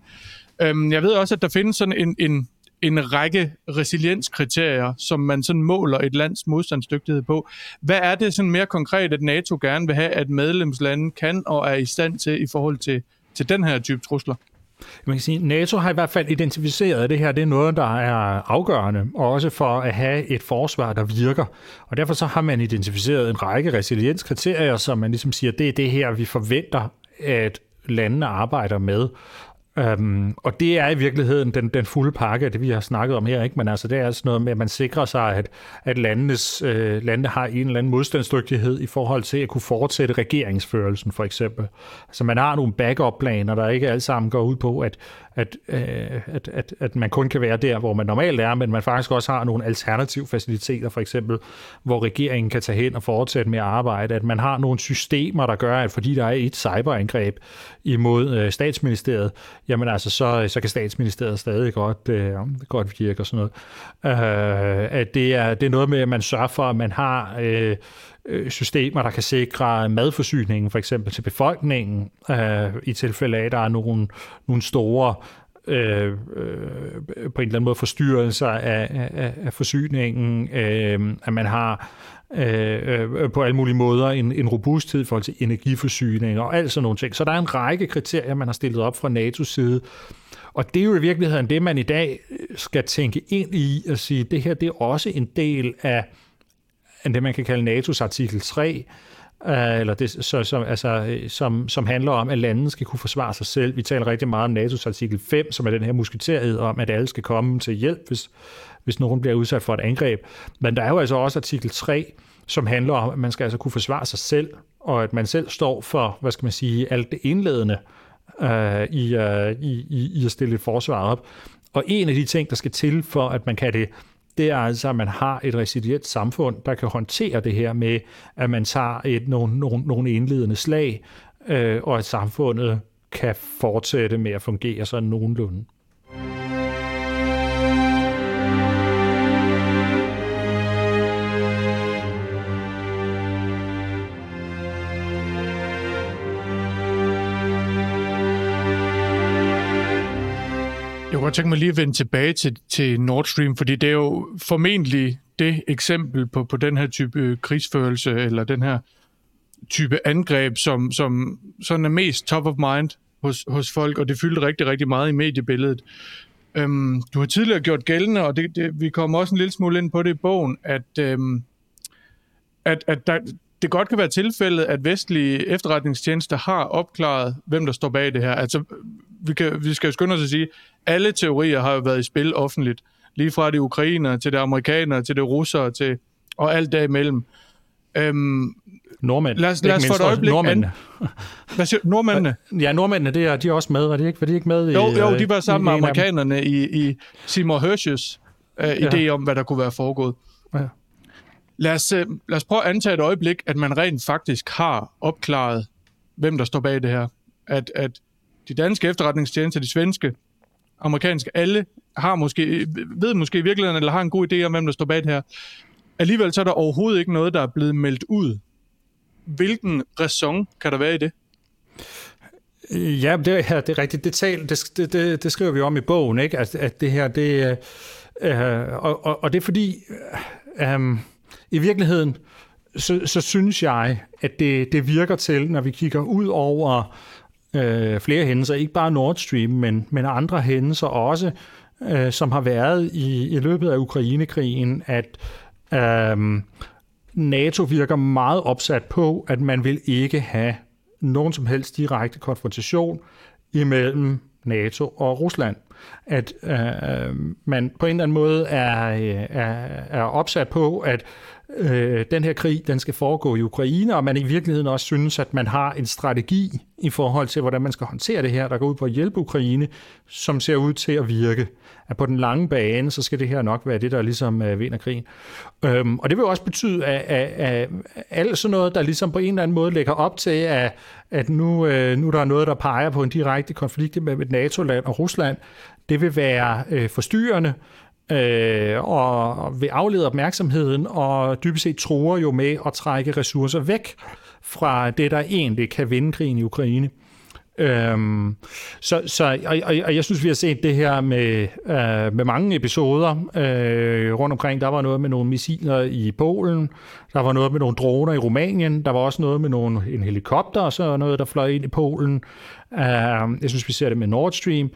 S2: Øhm, jeg ved også, at der findes sådan en, en, en række resilienskriterier, som man sådan måler et lands modstandsdygtighed på. Hvad er det sådan mere konkret, at NATO gerne vil have, at medlemslande kan og er i stand til i forhold til, til den her type trusler?
S1: Man kan sige, NATO har i hvert fald identificeret, at det her det er noget, der er afgørende, og også for at have et forsvar, der virker. Og derfor så har man identificeret en række resilienskriterier, som man ligesom siger, det er det her, vi forventer, at landene arbejder med. Øhm, og det er i virkeligheden den, den fulde pakke af det, vi har snakket om her. Ikke? Men altså, det er altså noget med, at man sikrer sig, at, at landenes, øh, landene har en eller anden modstandsdygtighed i forhold til at kunne fortsætte regeringsførelsen, for eksempel. Altså, man har nogle backup-planer, der ikke alle sammen går ud på, at, at, øh, at, at, at man kun kan være der, hvor man normalt er, men man faktisk også har nogle alternative faciliteter, for eksempel, hvor regeringen kan tage hen og fortsætte med at arbejde, at man har nogle systemer, der gør, at fordi der er et cyberangreb imod øh, statsministeriet, jamen altså, så, så kan statsministeriet stadig godt, øh, godt virke og sådan noget. Øh, at det er, det er noget med, at man sørger for, at man har øh, øh, systemer, der kan sikre madforsyningen for eksempel til befolkningen, øh, i tilfælde af, at der er nogle, nogle store øh, øh, på en eller anden måde forstyrrelser af, af, af forsyningen, øh, at man har øh, øh, på alle mulige måder en, en robusthed i forhold til energiforsyning og alt sådan nogle ting. Så der er en række kriterier, man har stillet op fra NATO's side, og det er jo i virkeligheden det, man i dag skal tænke ind i og sige, det her det er også en del af, end det, man kan kalde NATO's artikel 3, øh, eller det, så, som, altså, øh, som, som handler om, at landene skal kunne forsvare sig selv. Vi taler rigtig meget om NATO's artikel 5, som er den her musketeriet om, at alle skal komme til hjælp, hvis, hvis nogen bliver udsat for et angreb. Men der er jo altså også artikel 3, som handler om, at man skal altså kunne forsvare sig selv, og at man selv står for, hvad skal man sige, alt det indledende øh, i, øh, i, i, i at stille et forsvar op. Og en af de ting, der skal til for, at man kan det, det er altså, at man har et resilient samfund, der kan håndtere det her med, at man tager et, nogle, nogle, nogle indledende slag, øh, og at samfundet kan fortsætte med at fungere sådan nogenlunde.
S2: Kunne godt tænke mig lige at vende tilbage til, til Nord Stream, fordi det er jo formentlig det eksempel på, på den her type øh, krigsførelse, eller den her type angreb, som, som sådan er mest top of mind hos, hos folk, og det fyldte rigtig, rigtig meget i mediebilledet. Øhm, du har tidligere gjort gældende, og det, det, vi kommer også en lille smule ind på det i bogen, at, øhm, at, at der, det godt kan være tilfældet, at vestlige efterretningstjenester har opklaret, hvem der står bag det her. Altså, vi, kan, vi skal jo skynde os at sige, alle teorier har jo været i spil offentligt. Lige fra det ukrainer, til det amerikanere, til det russere, til, og alt derimellem. Øhm,
S1: Nordmænd.
S2: Lad os, lad os for et øjeblik...
S1: Nordmændene.
S2: An... [laughs] Hvad siger Nordmændene?
S1: Ja, nordmændene, det er, de er også med, var de ikke, var de ikke med i...
S2: Jo, jo, de var
S1: øh,
S2: sammen med
S1: i dem?
S2: amerikanerne i, i Seymour Hersh's idé ja. om, hvad der kunne være foregået.
S1: Ja.
S2: Lad os, øh, lad os prøve at antage et øjeblik, at man rent faktisk har opklaret, hvem der står bag det her. At, at de danske efterretningstjenester, de svenske, amerikanske, alle har måske, ved måske i virkeligheden, eller har en god idé om, hvem der står bag det her. Alligevel så er der overhovedet ikke noget, der er blevet meldt ud. Hvilken raison kan der være i det?
S1: Ja, det, er, det er rigtigt. Det, tal, det, det, det, det skriver vi om i bogen, ikke? At, at det her, det øh, øh og, og, og det er fordi, øh, øhm, i virkeligheden, så, så synes jeg, at det, det virker til, når vi kigger ud over øh, flere hændelser, ikke bare Nord Stream, men, men andre hændelser også, øh, som har været i, i løbet af Ukrainekrigen, at øh, NATO virker meget opsat på, at man vil ikke have nogen som helst direkte konfrontation imellem NATO og Rusland. At øh, man på en eller anden måde er, øh, er, er opsat på, at øh, den her krig den skal foregå i Ukraine, og man i virkeligheden også synes, at man har en strategi i forhold til, hvordan man skal håndtere det her, der går ud på at hjælpe Ukraine, som ser ud til at virke. At på den lange bane, så skal det her nok være det, der ligesom øh, vinder krigen. Øhm, og det vil også betyde, at, at, at alt sådan noget, der ligesom på en eller anden måde lægger op til, at, at nu, øh, nu der er noget, der peger på en direkte konflikt med et NATO-land og Rusland, det vil være øh, forstyrrende, øh, og vil aflede opmærksomheden, og dybest set tror jo med at trække ressourcer væk fra det, der egentlig kan vinde krigen i Ukraine. Øhm, så, så og, og, og jeg synes, vi har set det her med, øh, med mange episoder øh, rundt omkring. Der var noget med nogle missiler i Polen, der var noget med nogle droner i Rumænien, der var også noget med nogle, en helikopter og så noget, der fløj ind i Polen. Øh, jeg synes, vi ser det med Nord Stream.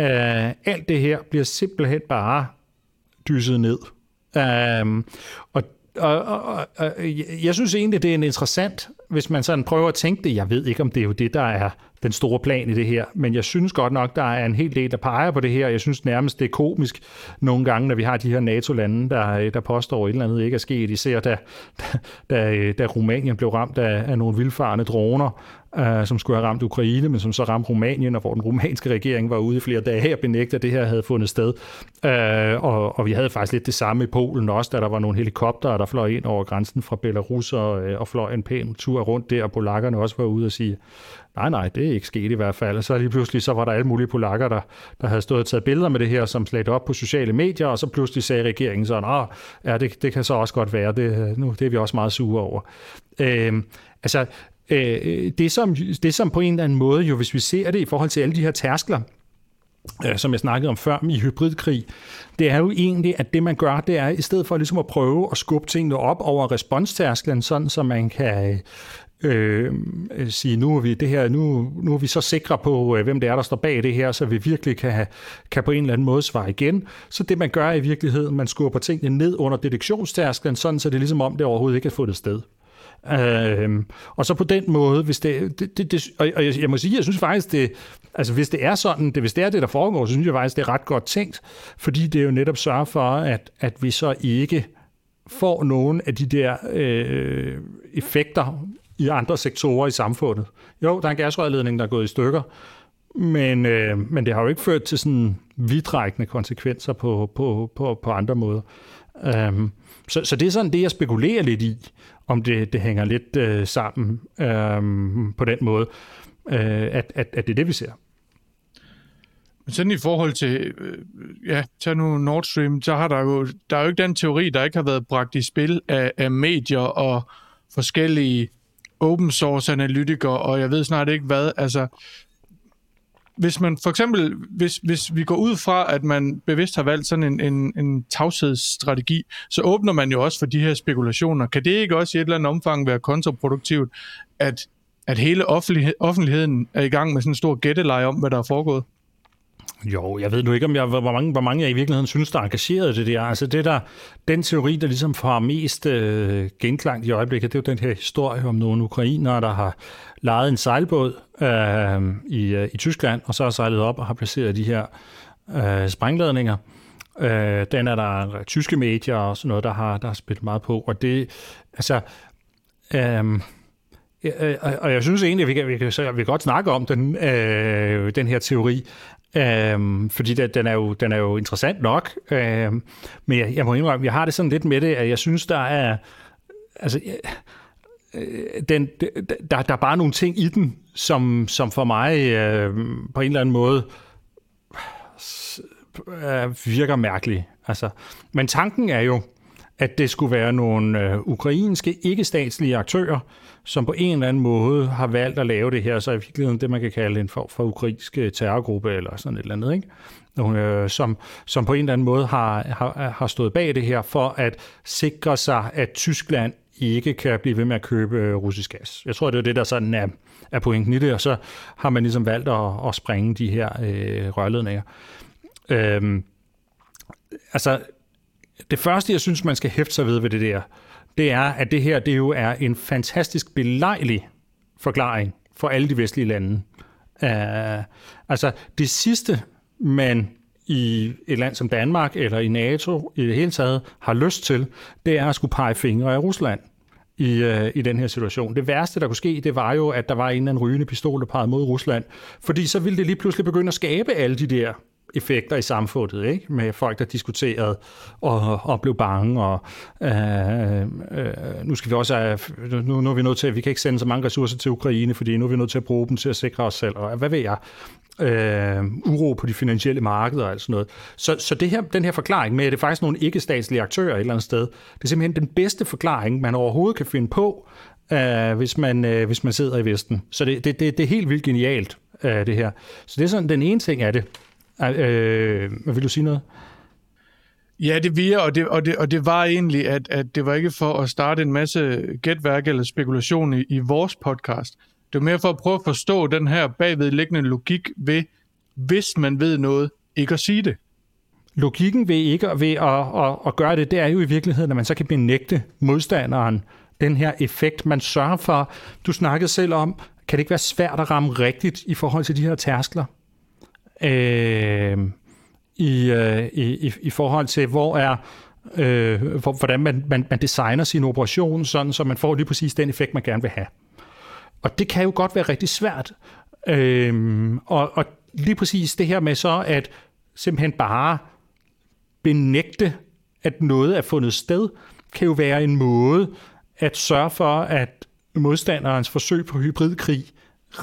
S1: Øh, alt det her bliver simpelthen bare dysset ned. Um, og og, og, og, og jeg synes egentlig, det er en interessant, hvis man sådan prøver at tænke det. Jeg ved ikke, om det er jo det, der er den store plan i det her, men jeg synes godt nok, der er en hel del, der peger på det her. Jeg synes nærmest, det er komisk nogle gange, når vi har de her NATO-lande, der, der påstår, at et eller andet ikke er sket. Især da, da, da øh, Rumænien blev ramt af, af nogle vildfarende droner, øh, som skulle have ramt Ukraine, men som så ramte Rumænien, og hvor den rumænske regering var ude i flere dage og benægte, at det her havde fundet sted. Øh, og, og vi havde faktisk lidt det samme i Polen også, da der var nogle helikoptere, der fløj ind over grænsen fra Belarus og, øh, og fløj en pæn tur rundt der, og polakkerne også var ude og sige, nej, nej, det er ikke sket i hvert fald. Og så lige pludselig, så var der alle mulige polakker, der, der havde stået og taget billeder med det her, som slet op på sociale medier, og så pludselig sagde regeringen sådan, ah, ja, det, det kan så også godt være, det, øh, nu, det er vi også meget sure over. Øh, altså, øh, det, som, det som på en eller anden måde, jo hvis vi ser det i forhold til alle de her tærskler, øh, som jeg snakkede om før i hybridkrig, det er jo egentlig, at det man gør, det er i stedet for ligesom at prøve at skubbe tingene op over responstærsklen, sådan så man kan øh, sige, nu er vi det her, nu, nu er vi så sikre på, øh, hvem det er, der står bag det her, så vi virkelig kan, kan på en eller anden måde svare igen. Så det man gør i virkeligheden, man skubber tingene ned under detektionstærsklen, sådan så det er ligesom om, det overhovedet ikke er fundet sted. Øhm, og så på den måde, hvis det, det, det, det og jeg, jeg må sige, jeg synes faktisk, det, altså hvis det er sådan, det, hvis det er det, der foregår, så synes jeg faktisk, det er ret godt tænkt, fordi det jo netop sørger for, at, at vi så ikke får nogen af de der øh, effekter i andre sektorer i samfundet. Jo, der er en gasrørledning, der er gået i stykker, men, øh, men det har jo ikke ført til sådan vidtrækkende konsekvenser på, på, på, på andre måder. Øhm, så, så det er sådan det, jeg spekulerer lidt i, om det, det hænger lidt øh, sammen øh, på den måde. øh, at, at, at det er det, vi ser.
S2: Men sådan i forhold til, øh, ja, tag nu Nord Stream, så har der jo, der er jo ikke den teori, der ikke har været bragt i spil af, af medier og forskellige open source analytikere, og jeg ved snart ikke hvad, altså, hvis man for eksempel, hvis, hvis vi går ud fra, at man bevidst har valgt sådan en, en, en tavshedsstrategi, så åbner man jo også for de her spekulationer. Kan det ikke også i et eller andet omfang være kontraproduktivt, at, at hele offentlighed, offentligheden er i gang med sådan en stor gætteleje om, hvad der er foregået?
S1: Jo, jeg ved nu ikke, om jeg, hvor, mange, hvor mange jeg i virkeligheden synes, der er engageret i det der. Altså det der, den teori, der ligesom får mest øh, genklang i øjeblikket, det er jo den her historie om nogle ukrainere, der har lejet en sejlbåd øh, i, øh, i Tyskland, og så har sejlet op og har placeret de her øh, sprængladninger. Øh, den er der tyske medier og sådan noget, der har, der har spillet meget på. Og det, altså... Øh, øh, øh og jeg synes egentlig, at vi kan, vi kan, vi kan godt snakke om den, øh, den her teori, Øhm, fordi det, den, er jo, den er jo interessant nok, øhm, men jeg, jeg må indrømme, jeg har det sådan lidt med det, at jeg synes, der er, altså, øh, øh den, der, der er bare nogle ting i den, som, som for mig øh, på en eller anden måde øh, virker mærkelig. Altså, men tanken er jo, at det skulle være nogle øh, ukrainske ikke-statslige aktører, som på en eller anden måde har valgt at lave det her, så i virkeligheden det, man kan kalde en form for ukrainsk øh, terrorgruppe eller sådan et eller andet, ikke? Øh, som, som på en eller anden måde har, har, har stået bag det her for at sikre sig, at Tyskland ikke kan blive ved med at købe øh, russisk gas. Jeg tror, det er det, der sådan er, er pointen i det, og så har man ligesom valgt at, at springe de her øh, rørledninger. Øhm, altså, det første, jeg synes, man skal hæfte sig ved ved det der, det er, at det her det jo er en fantastisk belejlig forklaring for alle de vestlige lande. Uh, altså, det sidste, man i et land som Danmark eller i NATO i det hele taget har lyst til, det er at skulle pege fingre af Rusland i, uh, i den her situation. Det værste, der kunne ske, det var jo, at der var en eller anden rygende pistol, der pegede mod Rusland. Fordi så ville det lige pludselig begynde at skabe alle de der effekter i samfundet, ikke? med folk, der diskuterede og, og blev bange, og øh, øh, nu skal vi også nu, nu er vi nødt til, at vi kan ikke sende så mange ressourcer til Ukraine, fordi nu er vi nødt til at bruge dem til at sikre os selv, og hvad ved jeg, øh, uro på de finansielle markeder og alt sådan noget. Så, så det her, den her forklaring med, at det er faktisk nogle ikke-statslige aktører et eller andet sted, det er simpelthen den bedste forklaring, man overhovedet kan finde på, øh, hvis, man, øh, hvis man sidder i Vesten. Så det, det, det, det er helt vildt genialt, øh, det her. Så det er sådan den ene ting af det. Øh, vil du sige noget?
S2: Ja, det virker, og det, og det, og det var egentlig, at, at det var ikke for at starte en masse gætværk eller spekulation i, i vores podcast. Det var mere for at prøve at forstå den her bagvedliggende logik ved, hvis man ved noget, ikke at sige det.
S1: Logikken ved ikke ved at, at, at gøre det, det er jo i virkeligheden, at man så kan benægte modstanderen den her effekt, man sørger for. Du snakkede selv om, kan det ikke være svært at ramme rigtigt i forhold til de her tærskler? Øh, i, øh, i, i forhold til, hvor er øh, hvordan man, man, man designer sin operation, sådan så man får lige præcis den effekt, man gerne vil have. Og det kan jo godt være rigtig svært. Øh, og, og lige præcis det her med så, at simpelthen bare benægte, at noget er fundet sted, kan jo være en måde at sørge for, at modstanderens forsøg på hybridkrig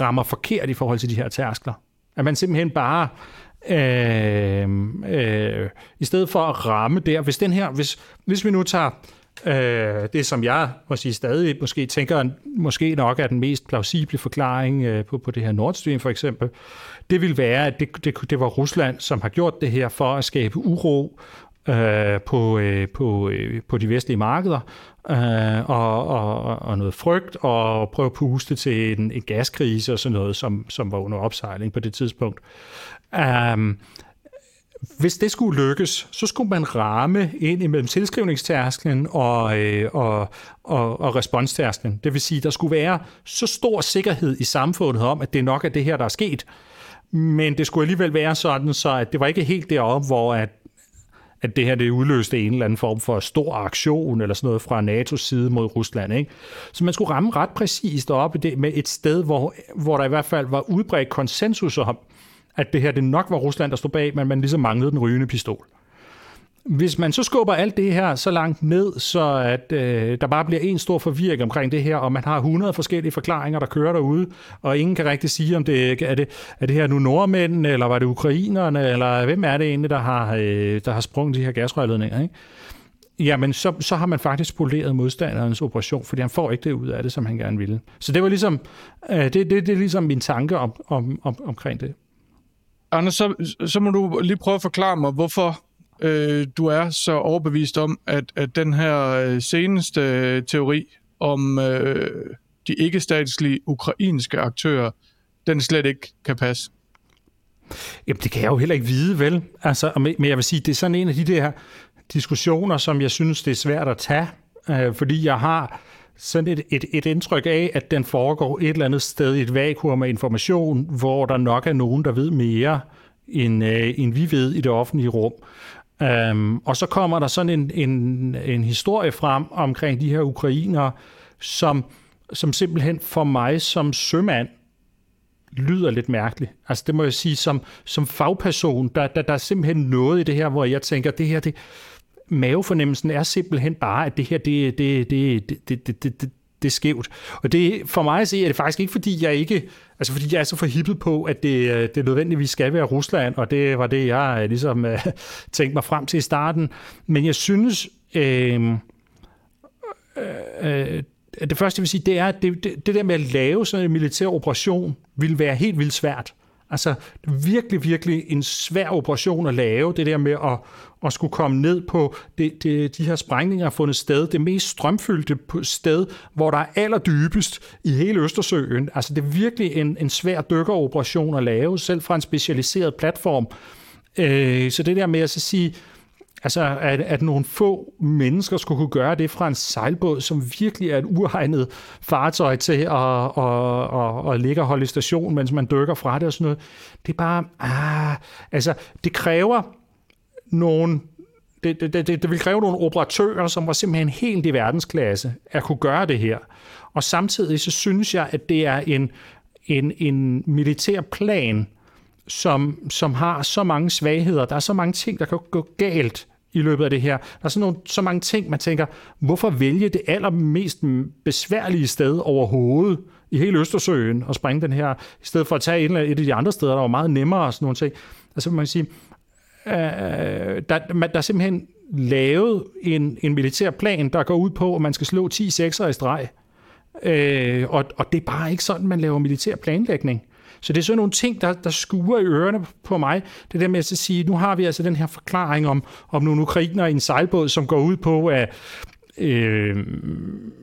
S1: rammer forkert i forhold til de her tærskler. At man simpelthen bare øh, øh, i stedet for at ramme der, hvis den her, hvis, hvis vi nu tager øh, det, som jeg må sige, stadig måske tænker, måske nok er den mest plausible forklaring øh, på, på det her Nord Stream for eksempel, det vil være, at det, det, det var Rusland, som har gjort det her for at skabe uro øh, på, øh, på, øh, på de vestlige markeder, øh, og, og, og noget frygt, og prøve at puste til en, en gaskrise og sådan noget, som, som var under opsejling på det tidspunkt. Um, hvis det skulle lykkes, så skulle man ramme ind imellem tilskrivningstærsklen og, øh, og, og, og responstærsklen. Det vil sige, der skulle være så stor sikkerhed i samfundet om, at det nok er det her, der er sket. Men det skulle alligevel være sådan, så at det var ikke helt deroppe, hvor at at det her det udløste en eller anden form for stor aktion eller sådan noget fra NATO's side mod Rusland. Ikke? Så man skulle ramme ret præcist op det med et sted, hvor, hvor der i hvert fald var udbredt konsensus om, at det her det nok var Rusland, der stod bag, men man ligesom manglede den rygende pistol hvis man så skubber alt det her så langt ned, så at øh, der bare bliver en stor forvirring omkring det her, og man har 100 forskellige forklaringer, der kører derude, og ingen kan rigtig sige, om det er det, er det her nu nordmænd, eller var det ukrainerne, eller hvem er det egentlig, der har, øh, der har sprunget de her gasrørledninger, ikke? Jamen, så, så har man faktisk poleret modstanderens operation, fordi han får ikke det ud af det, som han gerne ville. Så det var ligesom, øh, det, det, det er ligesom min tanke om, om, om, omkring det.
S2: Anders, så, så må du lige prøve at forklare mig, hvorfor øh, du er så overbevist om, at, at den her øh, seneste øh, teori om øh, de ikke-statslige ukrainske aktører, den slet ikke kan passe.
S1: Jamen, det kan jeg jo heller ikke vide, vel? Altså, men jeg vil sige, det er sådan en af de der diskussioner, som jeg synes, det er svært at tage, øh, fordi jeg har sådan et, et, et indtryk af, at den foregår et eller andet sted i et vakuum af information, hvor der nok er nogen, der ved mere, end, øh, end vi ved i det offentlige rum. Øhm, og så kommer der sådan en, en, en historie frem omkring de her ukrainere, som, som simpelthen for mig som sømand lyder lidt mærkeligt. Altså det må jeg sige, som, som fagperson, der, der, der er simpelthen noget i det her, hvor jeg tænker, det her, det, mavefornemmelsen er simpelthen bare, at det her, det, det, det, det, det, det, det, det er skævt. Og det, for mig at se, er det faktisk ikke, fordi jeg ikke, altså fordi jeg er så forhippet på, at det, øh, det nødvendigvis skal være Rusland, og det var det, jeg øh, ligesom uh, [laughs] tænkte mig frem til i starten. Men jeg synes, øh, øh, det første, jeg vil sige, det er, at det, det, det der med at lave sådan en militær operation, vil være helt vildt svært. Altså virkelig, virkelig en svær operation at lave, det der med at, at skulle komme ned på det, det, de her sprængninger har fundet sted, det mest strømfyldte sted, hvor der er allerdybest i hele Østersøen. Altså det er virkelig en, en svær dykkeroperation at lave, selv fra en specialiseret platform. Øh, så det der med at så sige, Altså, at, at nogle få mennesker skulle kunne gøre det fra en sejlbåd, som virkelig er et uegnet fartøj til at, at, at, at ligge og holde i station, mens man dykker fra det og sådan noget. Det er bare, ah, altså, det kræver nogle det, det, det, det vil kræve nogle operatører, som var simpelthen helt i verdensklasse, at kunne gøre det her. Og samtidig så synes jeg, at det er en, en, en militær plan, som, som har så mange svagheder. Der er så mange ting, der kan gå galt i løbet af det her. Der er sådan nogle, så mange ting, man tænker, hvorfor vælge det allermest besværlige sted overhovedet i hele Østersøen og springe den her, i stedet for at tage et, et af de andre steder, der var meget nemmere og sådan nogle ting. Altså man kan sige, øh, der, man, der er simpelthen lavet en, en militær plan, der går ud på, at man skal slå 10 sekser i streg. Øh, og, og det er bare ikke sådan, man laver militær planlægning. Så det er sådan nogle ting, der, der skuer i ørerne på mig. Det der med at sige, nu har vi altså den her forklaring om, om nogle ukrainer i en sejlbåd, som går ud på, at øh,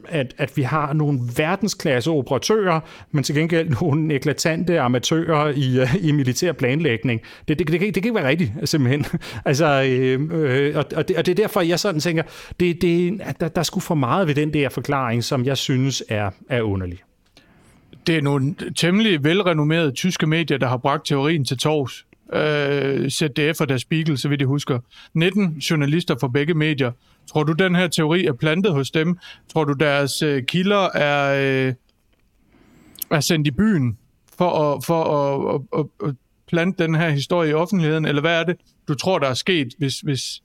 S1: at, at vi har nogle verdensklasse operatører, men til gengæld nogle eklatante amatører i, øh, i militær planlægning. Det, det, det, det, kan, det kan ikke være rigtigt, simpelthen. [laughs] altså, øh, øh, og, og, det, og det er derfor, jeg sådan tænker, det, det, der, der er sgu for meget ved den der forklaring, som jeg synes er, er underlig
S2: det er nogle temmelig velrenommerede tyske medier, der har bragt teorien til tors. Øh, ZDF og Der Spiegel, så vidt jeg husker. 19 journalister fra begge medier. Tror du, den her teori er plantet hos dem? Tror du, deres øh, kilder er, øh, er sendt i byen for at, for at, at, at, at plante den her historie i offentligheden? Eller hvad er det, du tror, der er sket, hvis, hvis,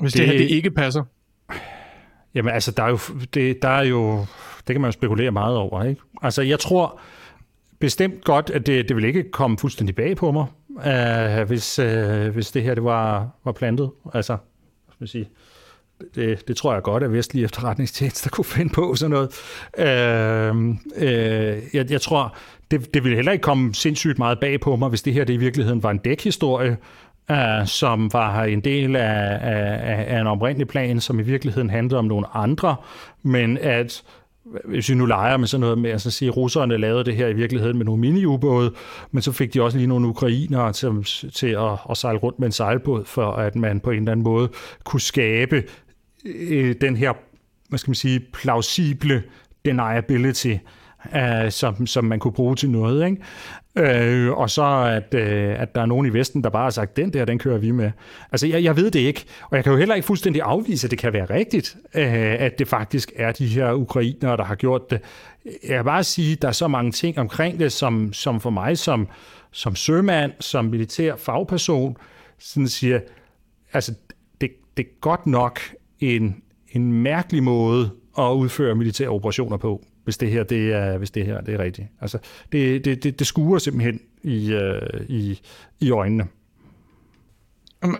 S2: hvis det, det her det ikke passer?
S1: Jamen altså, der er jo, det, der er jo det kan man jo spekulere meget over. Ikke? Altså, jeg tror bestemt godt, at det, det vil ikke komme fuldstændig bag på mig, uh, hvis, uh, hvis det her det var, var plantet. Altså, skal sige, det, det tror jeg godt, at vestlige efterretningstjenester [laughs] kunne finde på sådan noget. Uh, uh, jeg, jeg tror, det, det ville heller ikke komme sindssygt meget bag på mig, hvis det her det i virkeligheden var en dækhistorie, uh, som var en del af, af, af en oprindelig plan, som i virkeligheden handlede om nogle andre, men at hvis vi nu leger med sådan noget med at sige, at russerne lavede det her i virkeligheden med nogle mini-ubåde, men så fik de også lige nogle ukrainere til, til at, at sejle rundt med en sejlbåd, for at man på en eller anden måde kunne skabe øh, den her, hvad skal man sige, plausible deniability, uh, som, som man kunne bruge til noget. Ikke? Øh, og så at, øh, at der er nogen i Vesten, der bare har sagt, den der, den kører vi med. Altså, jeg, jeg ved det ikke, og jeg kan jo heller ikke fuldstændig afvise, at det kan være rigtigt, øh, at det faktisk er de her ukrainere, der har gjort det. Jeg vil bare sige, at der er så mange ting omkring det, som, som for mig som, som sømand, som militær fagperson, sådan siger, altså, det, det er godt nok en, en mærkelig måde at udføre militære operationer på, hvis det her det er, hvis det her det er rigtigt. Altså, det, det, det, det skuer simpelthen i, øh, i, i øjnene.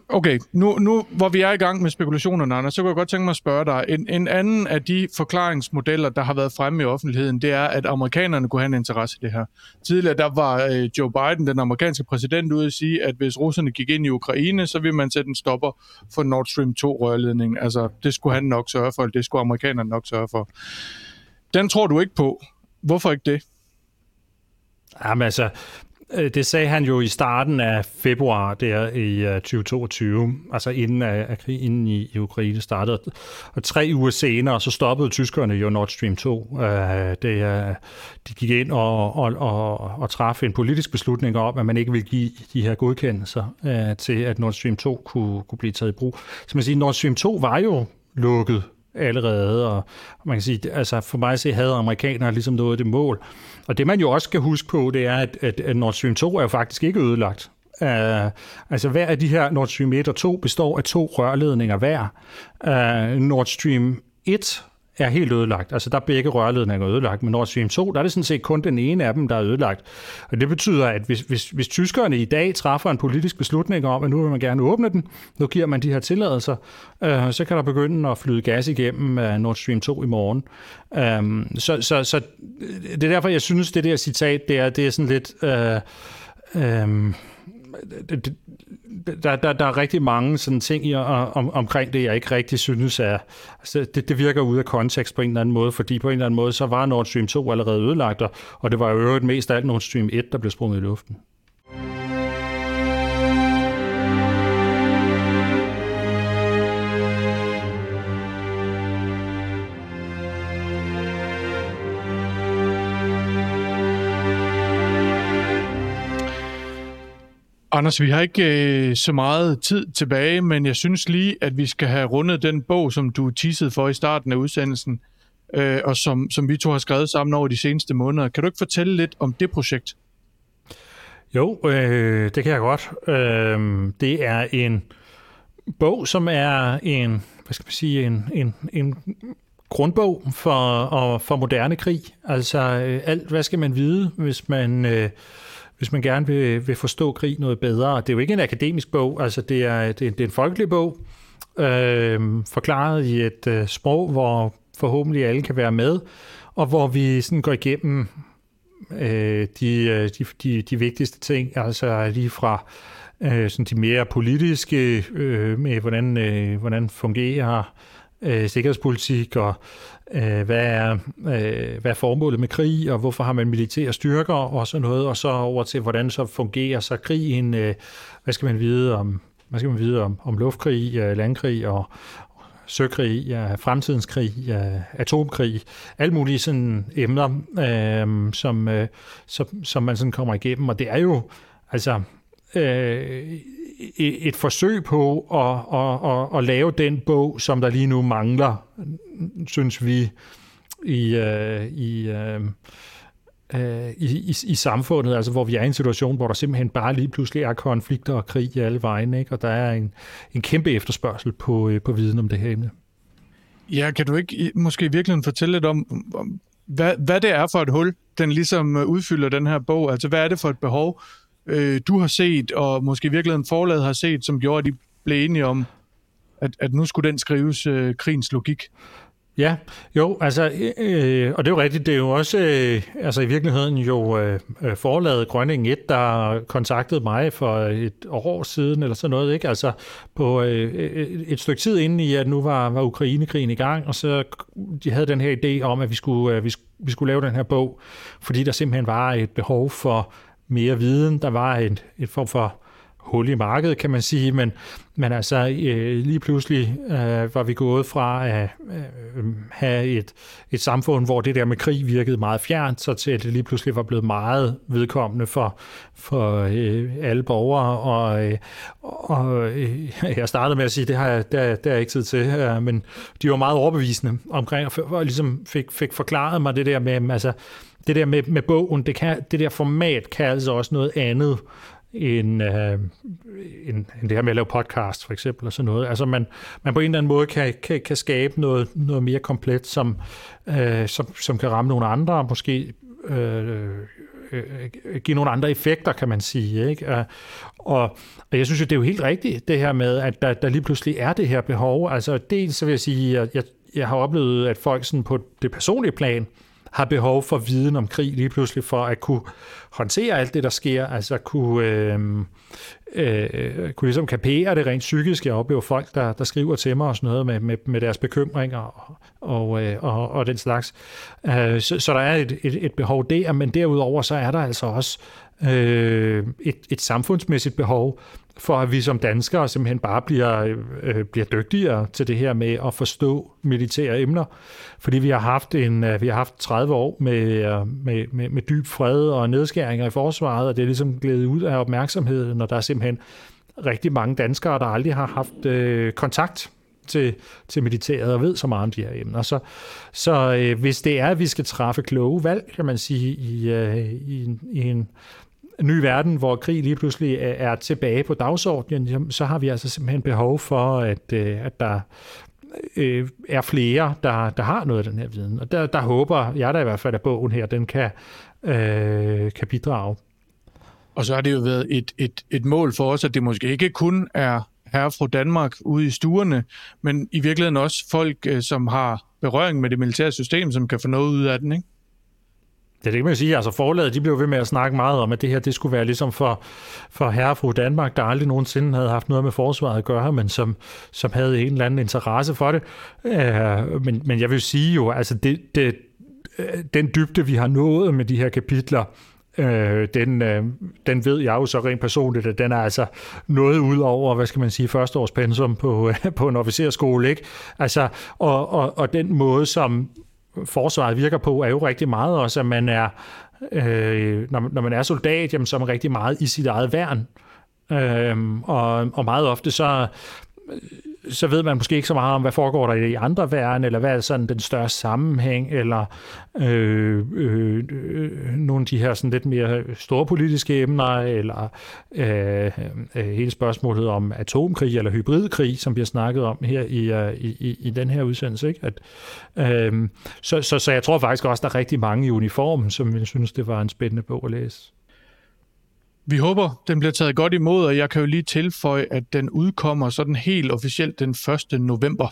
S2: Okay, nu, nu hvor vi er i gang med spekulationerne, Anders, så kunne jeg godt tænke mig at spørge dig. En, en anden af de forklaringsmodeller, der har været fremme i offentligheden, det er, at amerikanerne kunne have en interesse i det her. Tidligere der var øh, Joe Biden, den amerikanske præsident, ude at sige, at hvis russerne gik ind i Ukraine, så ville man sætte en stopper for Nord Stream 2-rørledningen. Altså, det skulle han nok sørge for, eller det skulle amerikanerne nok sørge for. Den tror du ikke på. Hvorfor ikke det?
S1: Jamen altså, øh, det sagde han jo i starten af februar der i øh, 2022, altså inden at inden i, i Ukraine startede. Og tre uger senere, så stoppede tyskerne jo Nord Stream 2. Øh, det, de gik ind og, og, og, og træffede en politisk beslutning om, at man ikke ville give de her godkendelser til, at Nord Stream 2 kunne, kunne blive taget i brug. Så man siger, Nord Stream 2 var jo lukket allerede, og man kan sige, altså for mig at se, havde amerikanere ligesom nået det mål. Og det man jo også skal huske på, det er, at, at Nord Stream 2 er jo faktisk ikke ødelagt. Uh, altså hver af de her Nord Stream 1 og 2 består af to rørledninger hver. Uh, Nord Stream 1 er helt ødelagt. Altså der er begge rørledninger ødelagt, men Nord Stream 2, der er det sådan set kun den ene af dem, der er ødelagt. Og det betyder, at hvis, hvis, hvis tyskerne i dag træffer en politisk beslutning om, at nu vil man gerne åbne den, nu giver man de her tilladelser, øh, så kan der begynde at flyde gas igennem øh, Nord Stream 2 i morgen. Um, så, så, så øh, det er derfor, jeg synes, det der citat, det er, det er sådan lidt... Øh, øh, der, der, der er rigtig mange sådan ting i, om, omkring det, jeg ikke rigtig synes er... Altså, det, det virker ud af kontekst på en eller anden måde, fordi på en eller anden måde, så var Nord Stream 2 allerede ødelagt, og det var jo øvrigt mest af alt Nord Stream 1, der blev sprunget i luften.
S2: Anders, vi har ikke øh, så meget tid tilbage, men jeg synes lige, at vi skal have rundet den bog, som du teasede for i starten af udsendelsen, øh, og som, som vi to har skrevet sammen over de seneste måneder. Kan du ikke fortælle lidt om det projekt?
S1: Jo, øh, det kan jeg godt. Øh, det er en bog, som er en, hvad skal man sige, en, en, en grundbog for, for moderne krig. Altså øh, alt, hvad skal man vide, hvis man... Øh, hvis man gerne vil, vil forstå krig noget bedre. Det er jo ikke en akademisk bog, altså det er, det er, det er en folkelig bog, øh, forklaret i et øh, sprog, hvor forhåbentlig alle kan være med, og hvor vi sådan går igennem øh, de, øh, de, de, de vigtigste ting, altså lige fra øh, sådan de mere politiske, øh, med hvordan, øh, hvordan fungerer øh, sikkerhedspolitik, og øh, hvad, er, øh, hvad er formålet med krig, og hvorfor har man militære styrker, og sådan noget, og så over til, hvordan så fungerer så krigen, øh, hvad skal man vide om, hvad skal man vide om, om luftkrig, øh, landkrig og søkrig, ja, fremtidens krig, ja, atomkrig, alle mulige sådan emner, øh, som, øh, som, som man sådan kommer igennem, og det er jo, altså, øh, et forsøg på at, at, at, at lave den bog, som der lige nu mangler, synes vi, i, øh, i, øh, øh, i, i, i samfundet, altså hvor vi er i en situation, hvor der simpelthen bare lige pludselig er konflikter og krig i alle vegne, ikke? og der er en, en kæmpe efterspørgsel på, øh, på viden om det her emne.
S2: Ja, kan du ikke måske i virkeligheden fortælle lidt om, om hvad, hvad det er for et hul, den ligesom øh, udfylder den her bog? Altså, hvad er det for et behov, øh, du har set, og måske i virkeligheden forlaget har set, som gjorde, at de blev enige om, at, at nu skulle den skrives øh, krigens logik?
S1: Ja, jo, altså, øh, og det er jo rigtigt, det er jo også, øh, altså i virkeligheden jo øh, øh forlaget Grønning 1, der kontaktede mig for et år siden, eller sådan noget, ikke? Altså på øh, øh et stykke tid inden i, at nu var, var Ukrainekrigen i gang, og så de havde den her idé om, at vi skulle, øh, vi, vi skulle lave den her bog, fordi der simpelthen var et behov for mere viden. Der var en, et form for hul i markedet, kan man sige, men, men altså øh, lige pludselig øh, var vi gået fra at øh, have et, et samfund, hvor det der med krig virkede meget fjernt, så til at det lige pludselig var blevet meget vedkommende for, for øh, alle borgere, og, øh, og øh, jeg startede med at sige, det har jeg, der, der er ikke tid til, øh, men de var meget overbevisende omkring, og, og ligesom fik, fik forklaret mig det der med, altså, det der med, med bogen, det, kan, det der format kan altså også noget andet end, øh, end, end det her med at lave podcast, for eksempel, og sådan noget. Altså, man, man på en eller anden måde kan, kan, kan skabe noget, noget mere komplet, som, øh, som, som kan ramme nogle andre, og måske øh, øh, give nogle andre effekter, kan man sige. Ikke? Øh, og, og jeg synes jo, det er jo helt rigtigt, det her med, at der, der lige pludselig er det her behov. Altså dels så vil jeg sige, at jeg, jeg har oplevet, at folk sådan på det personlige plan har behov for viden om krig lige pludselig for at kunne håndtere alt det, der sker, altså kunne, øh, øh, kunne ligesom kapere det rent psykisk. Jeg oplever folk, der, der skriver til mig og sådan noget med, med, med deres bekymringer og, og, øh, og, og den slags. Øh, så, så der er et, et, et behov der, men derudover så er der altså også øh, et, et samfundsmæssigt behov for at vi som danskere simpelthen bare bliver, øh, bliver dygtigere til det her med at forstå militære emner. Fordi vi har haft, en, øh, vi har haft 30 år med, øh, med, med, med dyb fred og nedskæringer i forsvaret, og det er ligesom glædet ud af opmærksomheden, og der er simpelthen rigtig mange danskere, der aldrig har haft øh, kontakt til, til militæret og ved så meget om de her emner. Så, så øh, hvis det er, at vi skal træffe kloge valg, kan man sige, i, øh, i, en, i en ny verden, hvor krig lige pludselig øh, er tilbage på dagsordenen, så har vi altså simpelthen behov for, at, øh, at der øh, er flere, der, der har noget af den her viden. Og der, der håber jeg da i hvert fald, at bogen her, den kan, øh, kan bidrage.
S2: Og så har det jo været et, et, et mål for os, at det måske ikke kun er herre fra Danmark ude i stuerne, men i virkeligheden også folk, øh, som har berøring med det militære system, som kan få noget ud af den, ikke?
S1: Ja, det kan man sige. Altså forlaget, de blev ved med at snakke meget om, at det her det skulle være ligesom for, for herre fru Danmark, der aldrig nogensinde havde haft noget med forsvaret at gøre, men som, som havde en eller anden interesse for det. Uh, men, men jeg vil sige jo, altså det, det, øh, den dybde, vi har nået med de her kapitler, øh, den, øh, den ved jeg jo så rent personligt, at den er altså noget ud over, hvad skal man sige, førsteårspensum på, øh, på en officerskole, ikke? Altså, og, og, og den måde, som forsvaret virker på, er jo rigtig meget også, at man er, øh, når, når man er soldat, jamen, så er man rigtig meget i sit eget værn. Øh, og, og meget ofte så så ved man måske ikke så meget om, hvad foregår der i andre verden, eller hvad er sådan den større sammenhæng, eller øh, øh, de her sådan lidt mere øh, store politiske emner, eller øh, øh, hele spørgsmålet om atomkrig eller hybridkrig, som bliver snakket om her øh, i, i, i den her udsendelse. Ikke? At, øh, så, så, så jeg tror faktisk også, der er rigtig mange i uniformen, som jeg synes, det var en spændende bog at læse.
S2: Vi håber, den bliver taget godt imod, og jeg kan jo lige tilføje, at den udkommer sådan helt officielt den 1. november.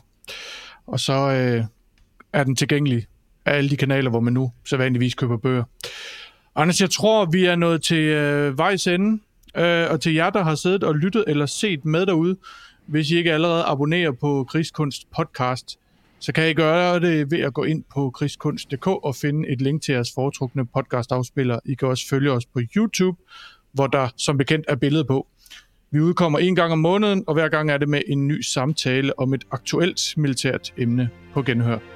S2: Og så øh, er den tilgængelig af alle de kanaler, hvor man nu så vanligvis køber bøger. Anders, jeg tror, vi er nået til øh, vejs ende, øh, og til jer, der har siddet og lyttet eller set med derude, hvis I ikke allerede abonnerer på Krigskunst podcast, så kan I gøre det ved at gå ind på krigskunst.dk og finde et link til jeres foretrukne podcast-afspiller. I kan også følge os på YouTube, hvor der som bekendt er billede på. Vi udkommer en gang om måneden, og hver gang er det med en ny samtale om et aktuelt militært emne på genhør.